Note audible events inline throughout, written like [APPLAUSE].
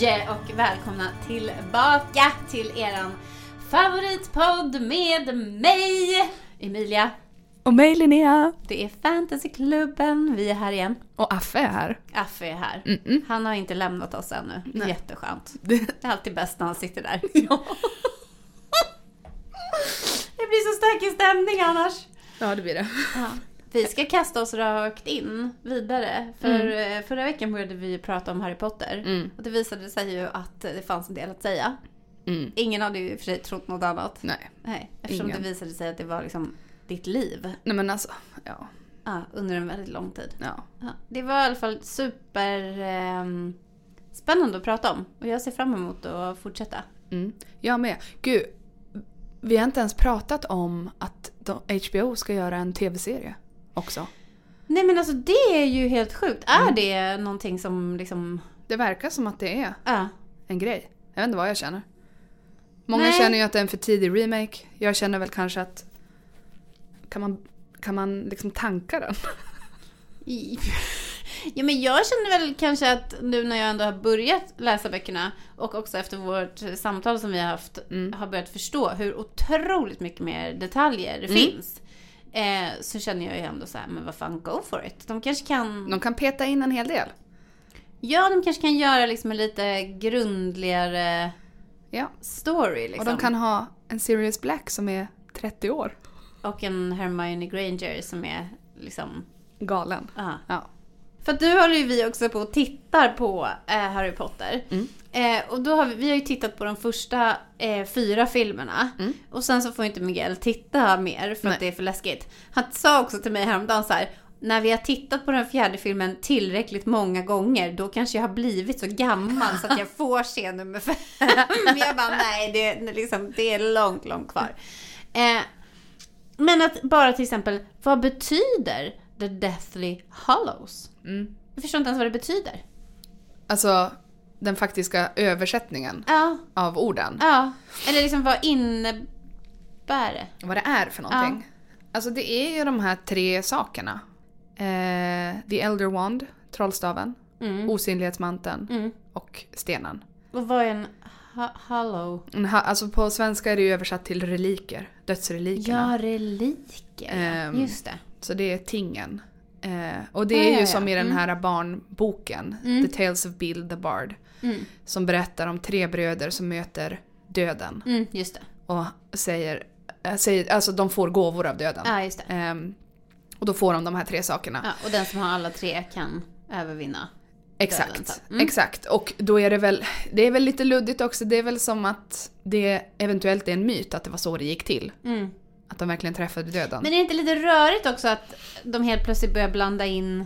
Hej och välkomna tillbaka till eran favoritpodd med mig, Emilia. Och mig Linnea. Det är Fantasyklubben, vi är här igen. Och Affe är här. Affe är här. Mm-mm. Han har inte lämnat oss ännu. Nej. Jätteskönt. [LAUGHS] Det, Det är alltid bäst när han sitter där. [LAUGHS] ja. [LAUGHS] Det blir så stökig stämning annars. ja, det blir det. Ja. Vi ska kasta oss rakt in vidare. För eh, förra veckan började vi prata om Harry Potter. Mm. Och det visade sig ju att det fanns en del att säga. Mm. Ingen hade ju i och för sig trott något annat. Nej. Nej, eftersom Ingen. det visade sig att det var liksom ditt liv. Nej men alltså, ja. Ja, under en väldigt lång tid. ja. Ja, det var i alla fall super ehm, spännande att prata om. Och jag ser fram emot att fortsätta. Mm. Jag med. Gud, vi har inte ens pratat om att HBO ska göra en tv-serie också. Nej men alltså det är ju helt sjukt. Är Mm. det någonting som liksom... Det verkar som att det är Ja. en grej. Jag vet inte vad jag känner. Många Nej. känner ju att det är en för tidig remake. Jag känner väl kanske att... Kan man, kan man liksom tanka den? [LAUGHS] Ja men jag känner väl kanske att nu när jag ändå har börjat läsa böckerna och också efter vårt samtal som vi har haft Mm. har börjat förstå hur otroligt mycket mer detaljer det Mm. finsk. Eh, så känner jag ju ändå så här, men vad fan, go for it. De kanske kan, De kan peta in en hel del. ja de kanske kan göra liksom en lite grundligare Ja. story liksom. Och de kan ha en Sirius Black som är 30 år. Och en Hermione Granger som är liksom, Galen. ja. Ja. För att nu håller ju vi också på och tittar på eh, Harry Potter. Mm. Eh, och då har vi, vi har ju tittat på de första eh, fyra filmerna. Mm. Och sen så får inte Miguel titta mer för Nej. att det är för läskigt. Han sa också till mig häromdagen så här. När vi har tittat på den fjärde filmen tillräckligt många gånger, då kanske jag har blivit så gammal så att jag får [LAUGHS] se nummer fem. Men jag bara, nej, det, det, liksom, det är långt, långt kvar. Eh, men att bara till exempel, vad betyder The Deathly Hollows? Mm. Jag förstår inte ens vad det betyder. Alltså den faktiska översättningen Ja, av orden. ja. Eller liksom vad innebär det? Vad det är för någonting. Alltså det är ju de här tre sakerna. Eh, The Elder Wand, trollstaven, Mm. osynlighetsmanteln Mm. och stenen. Och vad är en ha- hollow? En ha- Alltså på svenska är det ju översatt till reliker, dödsrelikerna. Ja, reliker. Ehm, Just det. Så det är tingen. Eh, och det är ju som i den Mm. här barnboken, Mm. The Tales of Bill the Bard. Mm. Som berättar om tre bröder som möter döden. Just det. Och säger, äh, säger alltså de får gåvor av döden. Ja, just det. Ehm, och då får de de här tre sakerna. Ja, och den som har alla tre kan övervinna. Exakt, så. Mm. exakt. Och då är det väl, det är väl lite luddigt också. Det är väl som att det eventuellt är en myt att det var så det gick till. Mm. Att de verkligen träffade döden. Men är det inte lite rörigt också att de helt plötsligt börjar blanda in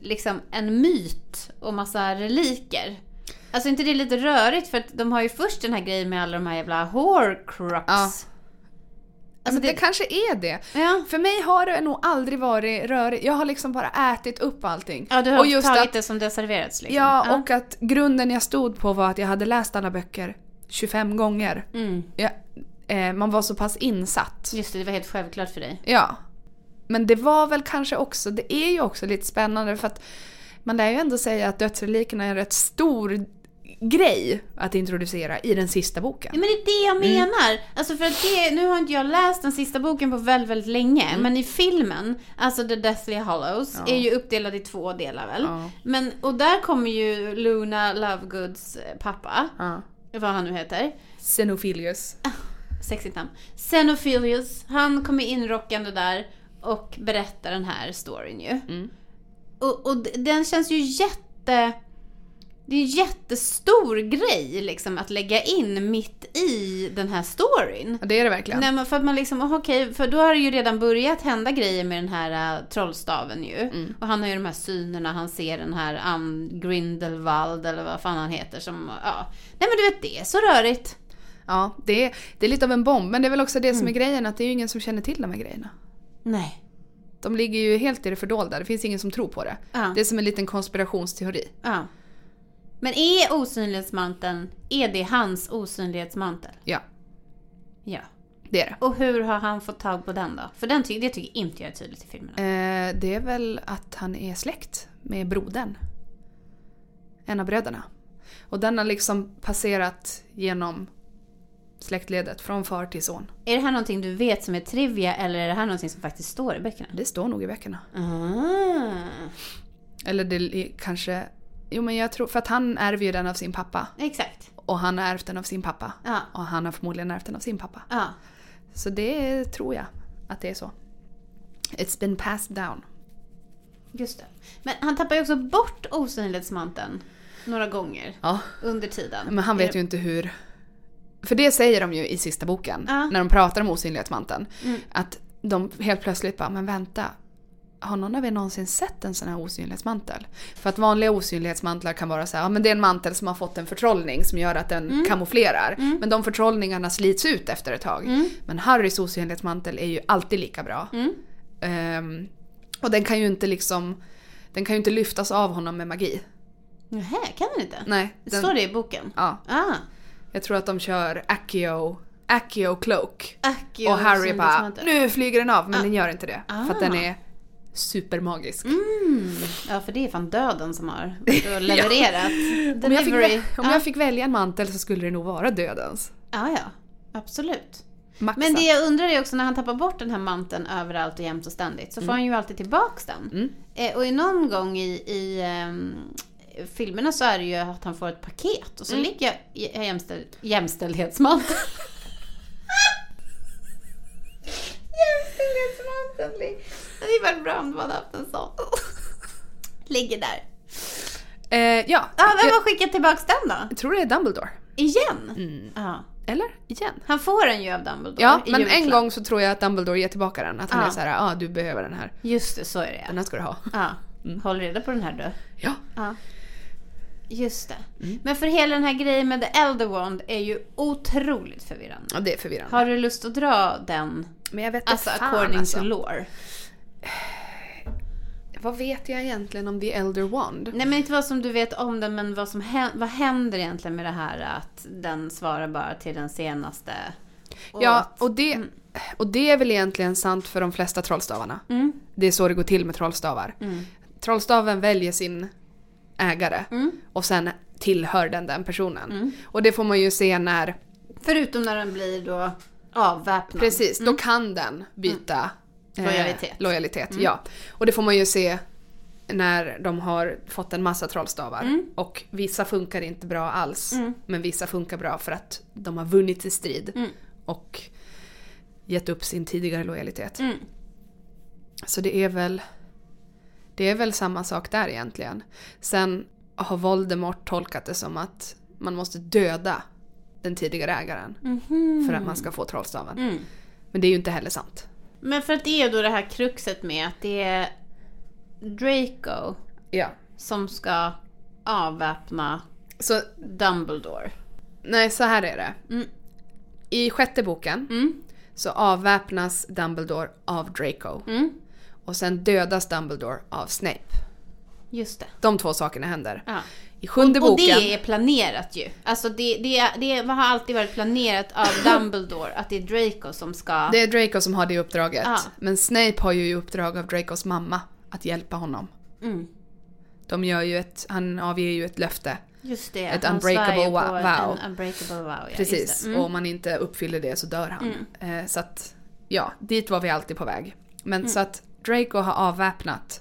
liksom en myt och massa reliker? Alltså är inte det lite rörigt? För att de har ju först den här grejen med alla de här jävla horcrux. Ja. Alltså Men det, det, kanske är det. ja. För mig har det nog aldrig varit rörigt. Jag har liksom bara ätit upp allting. ja, du har och just tagit att, det som det serverats liksom. Ja, och att grunden jag stod på var att jag hade läst alla böcker 25 gånger. Mm. Jag, eh, man var så pass insatt. Just det, det var helt självklart för dig. Ja. Men det var väl kanske också, det är ju också lite spännande för att man lär ju ändå säga att dödsrelikerna är en rätt stor grej att introducera i den sista boken. Ja, men det är det jag Mm. menar. Alltså för att det, nu har inte jag läst den sista boken på väldigt, väldigt länge. Men i filmen, alltså The Deathly Hollows, Mm. Ja. är ju uppdelad i två delar väl? Ja. Men, och där kommer ju Luna Lovegoods pappa, Ja. vad han nu heter, Xenophilius. [LAUGHS] sexigt namn, Xenophilius, han kommer inrockande där och berättar den här storyn ju. Mm. Och, och den känns ju jätte... Det är en jättestor grej liksom att lägga in mitt i den här storyn. Ja, det är det verkligen. Nej men för att man liksom, oh, okej, för då har det ju redan börjat hända grejer med den här uh, trollstaven ju. Mm. Och han har ju de här synerna, han ser den här Ann Grindelwald eller vad fan han heter som, ja. Nej men du vet, det är så rörigt. Ja, det är, det är lite av en bomb. Men det är väl också det som är grejen, att det är ju ingen som känner till de här grejerna. Nej. De ligger ju helt i det fördolda, det finns ingen som tror på det. Ja. Det är som en liten konspirationsteori. ja. Men är osynlighetsmanteln, är det hans osynlighetsmantel? Ja, Ja. det är det. Och hur har han fått tag på den då? För den ty- det tycker inte jag är tydligt i filmerna. Eh, det är väl att han är släkt med brodern. En av bröderna. Och den har liksom passerat genom släktledet från far till son. Är det här någonting du vet som är trivia eller är det här någonting som faktiskt står i böckerna? Det står nog i böckerna. Ah, Eller det är kanske... Jo men jag tror... För att han ärver ju den av sin pappa. exakt. Och han har ärvt den av sin pappa. Ja. Och han har förmodligen ärvt den av sin pappa. Ja. Så det tror jag att det är så. It's been passed down. Just det. Men han tappar ju också bort osynlighetsmanteln några gånger Ja. under tiden. Men han vet ju inte hur... För det säger de ju i sista boken, Ja. när de pratar om osynlighetsmanteln. Mm. Att de helt plötsligt bara, men vänta. Har någon av er någonsin sett en sån här osynlighetsmantel? För att vanliga osynlighetsmantlar kan vara så här, ja men det är en mantel som har fått en förtrollning som gör att den Mm. kamouflerar. Men de förtrollningarna slits ut efter ett tag. Mm. Men Harrys osynlighetsmantel är ju alltid lika bra. Mm. Ehm, och den kan ju inte liksom, den kan ju inte lyftas av honom med magi. Nähä, kan den inte? Nej. Den, Står det i boken? Ja. Ah. Jag tror att de kör Accio, Accio Cloak. Accio Och Harry bara nu flyger den av men Ah. den gör inte det. Ah. För att den är supermagisk. Mm. Ja, för det är fan döden som har [LAUGHS] levererat. Om, jag fick, om ja. jag fick välja en mantel så skulle det nog vara dödens. ja, ja. Absolut. Maxat. Men det jag undrar är också när han tappar bort den här manteln överallt och jämt och ständigt så får han ju alltid tillbaks den. Mm. Eh, och någon gång i, i ehm, filmerna så är det ju att han får ett paket och så Mm. ligger i- jämställ, jämställdhetsmanteln. [LAUGHS] jämställdhetsmanteln. Det hade varit bra om du hade haft en sån. [LAUGHS] Ligger där. Eh, ja, Ja, vem jag, har skickat tillbaks den då? jag tror det är Dumbledore. Igen? Mm. Ja. Eller? Igen? Han får den ju av Dumbledore Ja, men en julklapp. gång så tror jag att Dumbledore ger tillbaka den. Att han Ja. är såhär, ja ah, du behöver den här. Just det, så är det Den här ska du ha. ja. Mm. Håll reda på den här du. Ja. Ja. Just det. Mm. Men för hela den här grejen med The Elder Wand är ju otroligt förvirrande. ja, det är förvirrande. Har du lust att dra den? Men jag vet Alltså fan, according alltså. to lore. Vad vet jag egentligen om The Elder Wand? Nej men inte vad som du vet om den, men vad som hän- vad händer egentligen med det här att den svarar bara till den senaste? Och Ja, att- och det, Mm. och det är väl egentligen sant för de flesta trollstavarna. Mm, Det är så det går till med trollstavar. mm, Trollstaven väljer sin ägare mm, och sen tillhör den den personen. mm. Och det får man ju se när, Förutom när den blir då avväpnad. precis, då kan den byta eh, Lojalitet. lojalitet ja. Och det får man ju se när de har fått en massa trollstavar. Mm. Och vissa funkar inte bra alls. Mm. Men vissa funkar bra för att de har vunnit i strid. Mm. Och gett upp sin tidigare lojalitet. Mm. Så det är väl Det är väl samma sak där egentligen. Sen har Voldemort tolkat det som att man måste döda den tidigare ägaren Mhm. för att man ska få trollstaven. Mm. Men det är ju inte heller sant. Men för att det är då det här kruxet med att det är Draco Ja. som ska avväpna Så Dumbledore. nej, så här är det. Mm. I sjätte boken Mm. så avväpnas Dumbledore av Draco. Mm. Och sen dödas Dumbledore av Snape. Just det. De två sakerna händer. Ja. I sjunde Och boken... det är planerat ju. Alltså det, det, det har alltid varit planerat av [LAUGHS] Dumbledore att det är Draco som ska... Det är Draco som har det uppdraget. Ja. Men Snape har ju i uppdrag av Dracos mamma att hjälpa honom. Mm. De gör ju ett, han avger ju ett löfte. Just det. Ett han unbreakable vow. En unbreakable vow, ja, Precis. Mm. Och om man inte uppfyller det så dör han. Eh, så att, ja, dit var vi alltid på väg. Men Mm. så att Draco har avväpnat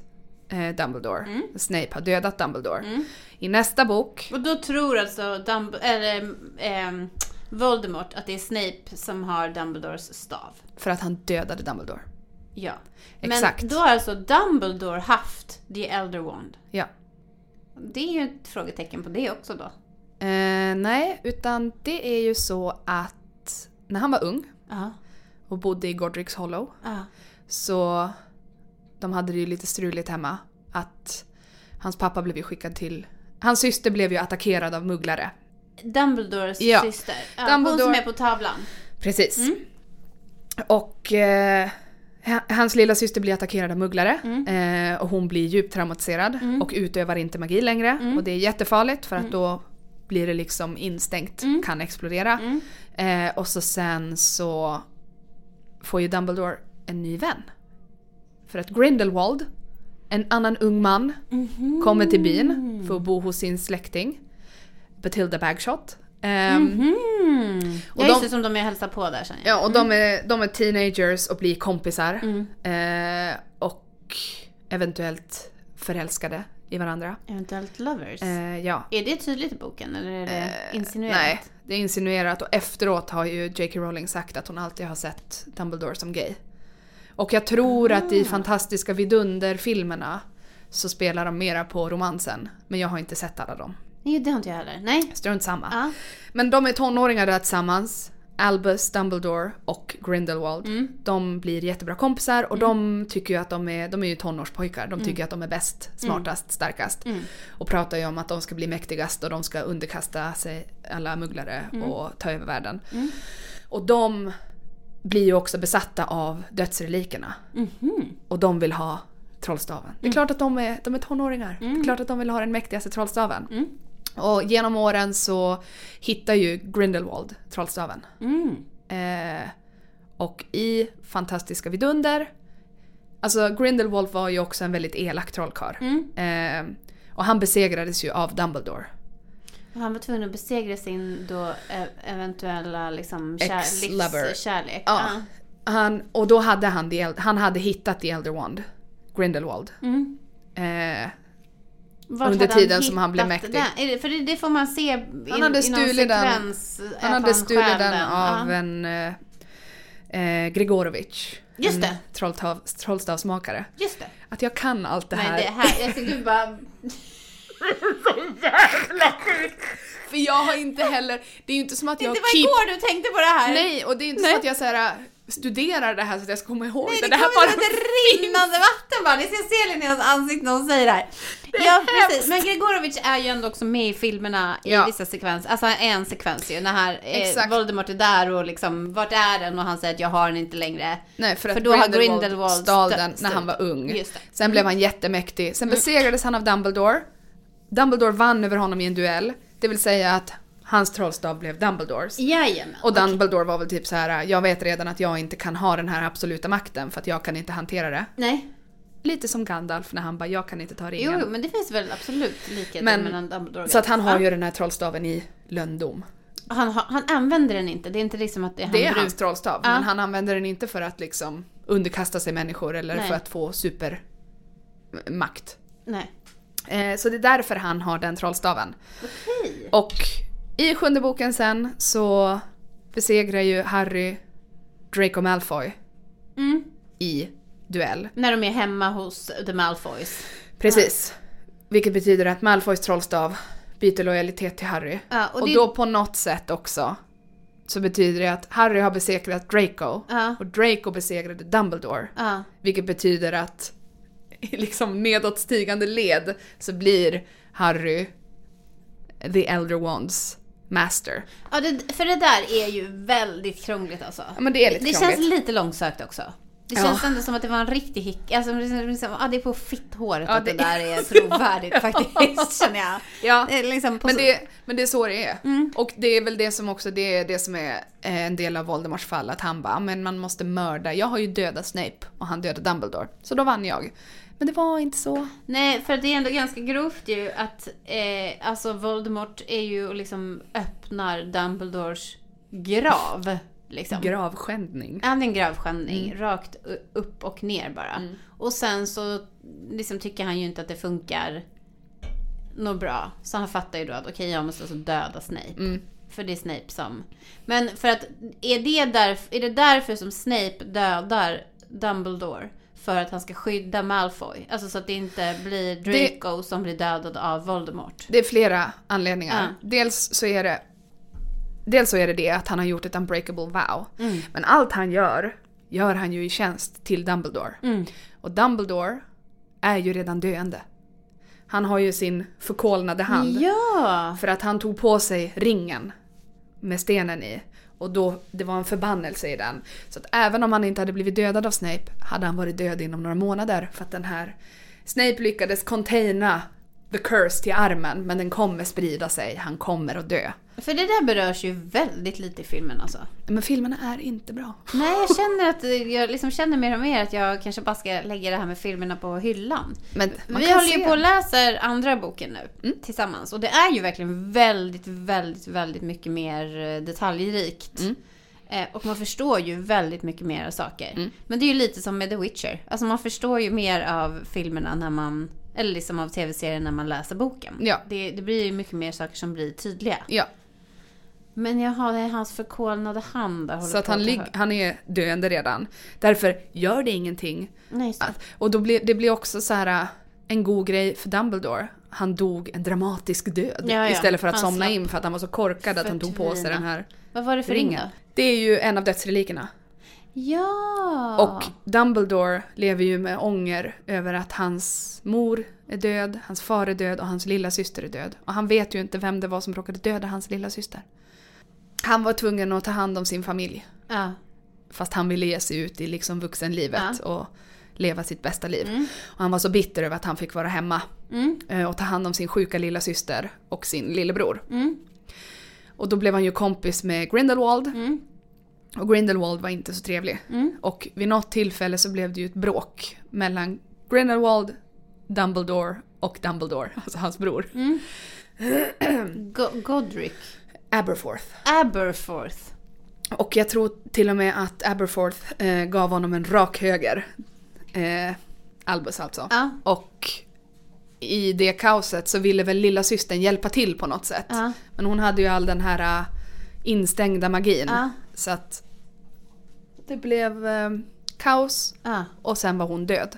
eh, Dumbledore. Mm. Snape har dödat Dumbledore. I nästa bok, Och då tror alltså Dumb- eller, ehm, Voldemort att det är Snape som har Dumbledores stav. för att han dödade Dumbledore. Ja. Exakt. Men då har alltså Dumbledore haft The Elder Wand. Ja. Det är ju ett frågetecken på det också då. Eh, nej, utan det är ju så att när han var ung Ja. och bodde i Godric's Hollow Ja. Så de hade det ju lite struligt hemma. Att hans pappa blev ju skickad till... Hans syster blev ju attackerad av mugglare. Dumbledores Ja. syster. Ja, Dumbledore- Hon som är på tavlan. Precis. Mm. Och eh, ha- hans lilla syster blir attackerad av mugglare. Mm. Eh, och hon blir djupt traumatiserad och utövar inte magi längre. Mm. Och det är jättefarligt för att då blir det liksom instängt, Mm. kan explodera. Mm. Eh, och så sen så får ju Dumbledore en ny vän. För att Grindelwald, en annan ung man, Mhm. kommer till byn för att bo hos sin släkting. Batilda Bagshot. Ehm, Mm. Och Ja, just de- det, som de är hälsar på där jag. Ja, och de, är, de är teenagers och blir kompisar. Mm. Eh, och eventuellt förälskade i varandra. Eventuellt lovers. Eh, ja. Är det tydligt i boken eller är det Eh, insinuerat? Nej, det är insinuerat och efteråt har ju J.K. Rowling sagt att hon alltid har sett Dumbledore som gay. Och jag tror att Ah. i Fantastiska Vidunder-filmerna så spelar de mera på romansen. Men jag har inte sett alla dem. Nej, det har inte jag heller. Nej. Strunt samma. Ja. Men de är tonåringar där tillsammans. Albus, Dumbledore och Grindelwald. Mm. De blir jättebra kompisar och de tycker ju att de är, de är ju tonårspojkar. De tycker att de är bäst, smartast, starkast. Mm. Och pratar ju om att de ska bli mäktigast och de ska underkasta sig alla mugglare och ta över världen. Mm. Och de blir ju också besatta av dödsrelikerna. Mhm. Och de vill ha trollstaven. Det är klart att de är, de är tonåringar. Det är klart att de vill ha den mäktigaste trollstaven. Mm. Och genom åren så hittar ju Grindelwald trollstaven. Mm. Eh, och i Fantastiska Vidunder, alltså Grindelwald var ju också en väldigt elak trollkarl. Mm. Eh, och han besegrades ju av Dumbledore. Han var tvungen att besegra sin då eh, eventuella liksom kär, livskärlek. Ja. Han, och då hade han, the, han hade hittat The Elder Wand, Grindelwald. Mm. Eh, Under tiden som han blev mäktig. Den? För det, det får man se i, Han hade i någon stulit den. sekvens. han hade stulit den av Ja. en eh, eh, Gregorovic. Just det. Trolltav, trollstavsmakare. Just det. Att jag kan allt det här. Nej, det här, ser du bara... [LAUGHS] [LAUGHS] För jag har inte heller, det är ju inte som att Det jag var keep... igår du tänkte på det här. Nej, och det är inte Nej. så att jag så här, äh, studerar det här så att jag ska komma ihåg Nej, det. det, Det här bara som ett rinnande vatten bara. Ni ska se Linneas ansikte när hon säger det här. Ja, precis. Men Gregorovic är ju ändå också med i filmerna i Ja. vissa sekvenser. Alltså en sekvens ju, när här, eh. Voldemort är där och liksom, vart är den? Och han säger att jag har den inte längre. Nej, för att För då har Grindelwald, Grindelwald stal den när han var ung. Det. Mm. Sen blev han jättemäktig. Sen besegrades han av Dumbledore. Dumbledore vann över honom i en duell. Det vill säga att hans trollstav blev Dumbledores. Jajamän. Och Dumbledore var väl typ så här: jag vet redan att jag inte kan ha den här absoluta makten för att jag kan inte hantera det. Nej. Lite som Gandalf när han bara, jag kan inte ta ringen. Jo, jo, men det finns väl absolut likheter Men- mellan Dumbledore och Så att han har ju den här trollstaven i lönndom. han, han använder den inte. Det är inte liksom att det är han Det är bruk- hans trollstav, Ja. men han använder den inte för att liksom underkasta sig människor eller Nej. för att få supermakt. Nej. Eh, så det är därför han har den trollstaven. Okej. Och i sjunde boken sen så besegrar ju Harry Draco Malfoy Mm. i duell. När de är hemma hos The Malfoys. Precis. Vilket betyder att Malfoys trollstav byter lojalitet till Harry. Ja, och och det- då på något sätt också så betyder det att Harry har besegrat Draco Ja. och Draco besegrade Dumbledore. Ja. Vilket betyder att i [LAUGHS] liksom nedåtstigande led så blir Harry the Elder Wands master. Ja, det, för det där är ju väldigt krångligt alltså. Ja, men det är lite det känns lite långsökt också. Det Ja. känns ändå som att det var en riktig hick. Alltså, liksom, ja, det är på fitthåret Ja, att det, det där är trovärdigt [LAUGHS] faktiskt, känner jag. [LAUGHS] Ja, liksom men det, men det är så det är. Mm. Och det är väl det som också det är det som är eh, en del av Voldemorts fall. Att han bara, men man måste mörda. Jag har ju dödat Snape och han dödade Dumbledore. Så då vann jag. Men det var inte så. Nej, för det är ändå ganska grovt ju att eh, alltså Voldemort är ju och liksom öppnar Dumbledores grav. Liksom. Gravskändning. Ja, det är en gravskändning. Mm. Rakt upp och ner bara. Och sen så liksom tycker han ju inte att det funkar något bra. Så han fattar ju då att okej, jag måste alltså döda Snape. Mm. För det är Snape som... Men för att, är det, därf- är det därför som Snape dödar Dumbledore? För att han ska skydda Malfoy? Alltså så att det inte blir Draco som blir dödad av Voldemort. Det är flera anledningar. Ja. Dels så är det Dels så är det det att han har gjort ett unbreakable vow. Mm. Men allt han gör, gör han ju i tjänst till Dumbledore. Mm. Och Dumbledore är ju redan döende. Han har ju sin förkolnade hand. Ja! För att han tog på sig ringen med stenen i. Och då, det var en förbannelse i den. Så att även om han inte hade blivit dödad av Snape hade han varit död inom några månader. För att den här Snape lyckades containa the curse till armen men den kommer sprida sig, han kommer att dö. För det där berörs ju väldigt lite i filmen alltså. Men filmerna är inte bra. Nej, jag [LAUGHS] känner att jag liksom känner mer och mer att jag kanske bara ska lägga det här med filmerna på hyllan. Men Vi håller ju se- på och läser andra boken nu tillsammans. Och det är ju verkligen väldigt, väldigt, väldigt mycket mer eh, detaljrikt. Mm. Eh, och man förstår ju väldigt mycket mer saker. Men det är ju lite som med The Witcher. Alltså man förstår ju mer av filmerna när man, eller liksom av tv-serien när man läser boken. Ja. Det, det blir ju mycket mer saker som blir tydliga. Ja, Men jag har det är hans förkolnade hand där så att han, lig- han är döende redan. Därför gör det ingenting. Nej. Att, och då blir, det blir också så här äh, en god grej för Dumbledore. Han dog en dramatisk död. Ja, ja. Istället för att Han somna slapp in för att han var så korkad att han tog på sig den här Vad var det för ring ringen. då? Det är ju en av dödsrelikerna. Ja! Och Dumbledore lever ju med ånger över att hans mor är död, hans far är död och hans lilla syster är död. Och han vet ju inte vem det var som råkade döda hans lilla syster. Han var tvungen att ta hand om sin familj. Ja. Fast han ville ge sig ut i liksom vuxenlivet och leva sitt bästa liv. Mm. Och han var så bitter över att han fick vara hemma Mm. eh, och ta hand om sin sjuka lilla syster och sin lillebror. Mm. Och då blev han ju kompis med Grindelwald. Mm. Och Grindelwald var inte så trevlig. Mm. Och vid något tillfälle så blev det ju ett bråk mellan Grindelwald, Dumbledore och Dumbledore, [LAUGHS] alltså hans bror. Mm. [CLEARS THROAT] Go- Godric. Aberforth. Aberforth. Och jag tror till och med att Aberforth eh, gav honom en rak höger. Eh, Albus alltså. Ja. Och i det kaoset så ville väl lilla systern hjälpa till på något sätt. Ja. Men hon hade ju all den här äh, instängda magin. Ja. Så att det blev eh, kaos Ja. och sen var hon död.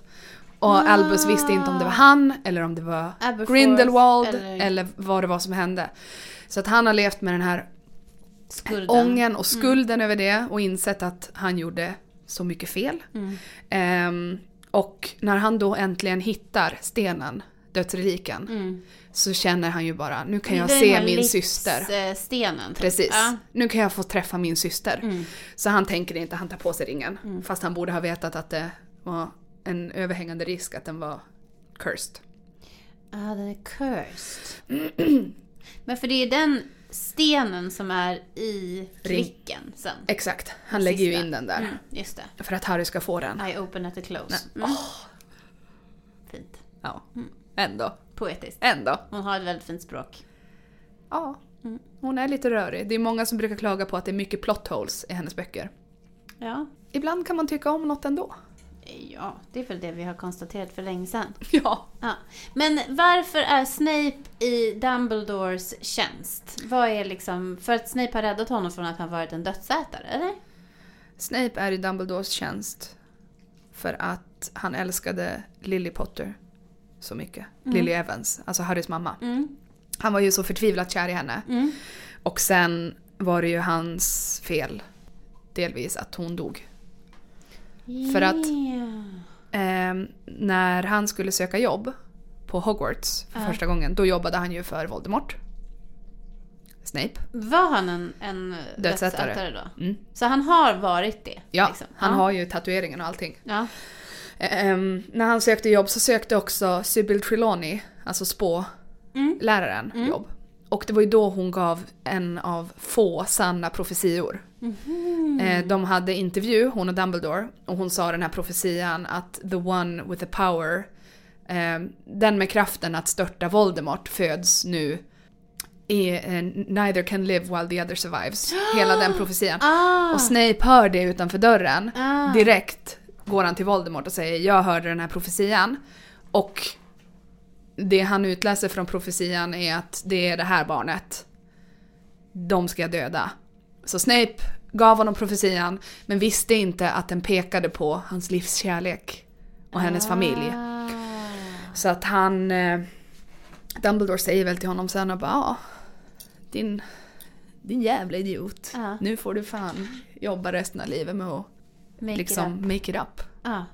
Och Albus visste inte om det var han eller om det var Aberforth, Grindelwald eller- eller... vad det var som hände. Så att han har levt med den här Skulden. ången och skulden över det och insett att han gjorde så mycket fel. Mm. Ehm, och när han då äntligen hittar stenen, dödsreliken, Mm. så känner han ju bara, nu kan jag se min livs- syster. Stenen. typ. Precis. Ja. Nu kan jag få träffa min syster. Mm. Så han tänker inte, han tar på sig ringen. Fast han borde ha vetat att det var en överhängande risk att den var cursed. Ja, den är cursed. [CLEARS THROAT] Men för det är den stenen som är i klicken sen. Exakt, han lägger ju in den där. Mm, just det. För att Harry ska få den. I open at the close. Mm. Fint. Ja, ändå. Poetiskt. Ändå. Hon har ett väldigt fint språk. Ja. Mm. Hon är lite rörig. Det är många som brukar klaga på att det är mycket plot holes i hennes böcker. Ja. Ibland kan man tycka om något ändå. Ja, det är väl det vi har konstaterat för länge sedan. [LAUGHS] Ja. Ja. Men varför är Snape i Dumbledores tjänst? Vad är liksom... För att Snape har räddat honom från att han varit en dödsätare, eller? Snape är i Dumbledores tjänst för att han älskade Lily Potter så mycket. Lily Evans, alltså Harrys mamma. Mm. Han var ju så förtvivlat kär i henne. Mm. Och sen var det ju hans fel, delvis, att hon dog. För att-. Ehm, när han skulle söka jobb på Hogwarts för Ja. första gången, då jobbade han ju för Voldemort. Snape. Var han en, en Dödsätare. dödsätare då? Mm. Så han har varit det? Ja, liksom. han ja. har ju tatueringen och allting. Ja. Ehm, när han sökte jobb så sökte också Sybil Trelawney, alltså spåläraren, Mm. jobb. Och det var ju då hon gav en av få sanna profetior. Eh, de hade intervju, hon och Dumbledore, och hon sa den här profetian att the one with the power, eh, den med kraften att störta Voldemort föds nu. Är, eh, neither can live while the other survives. Hela den [GASPS] profetian. Ah. Och Snape hör det utanför dörren. Ah. Direkt går han till Voldemort och säger jag hörde den här profetian. Och det han utläser från profetian är att det är det här barnet. De ska jag döda. Så Snape gav honom profetian men visste inte att den pekade på hans livskärlek och hennes familj. Ah. Så att han... Eh, Dumbledore säger väl till honom sen och bara ja, din, din jävla idiot. Ja. Nu får du fan jobba resten av livet med att Make liksom it make it up. Ja.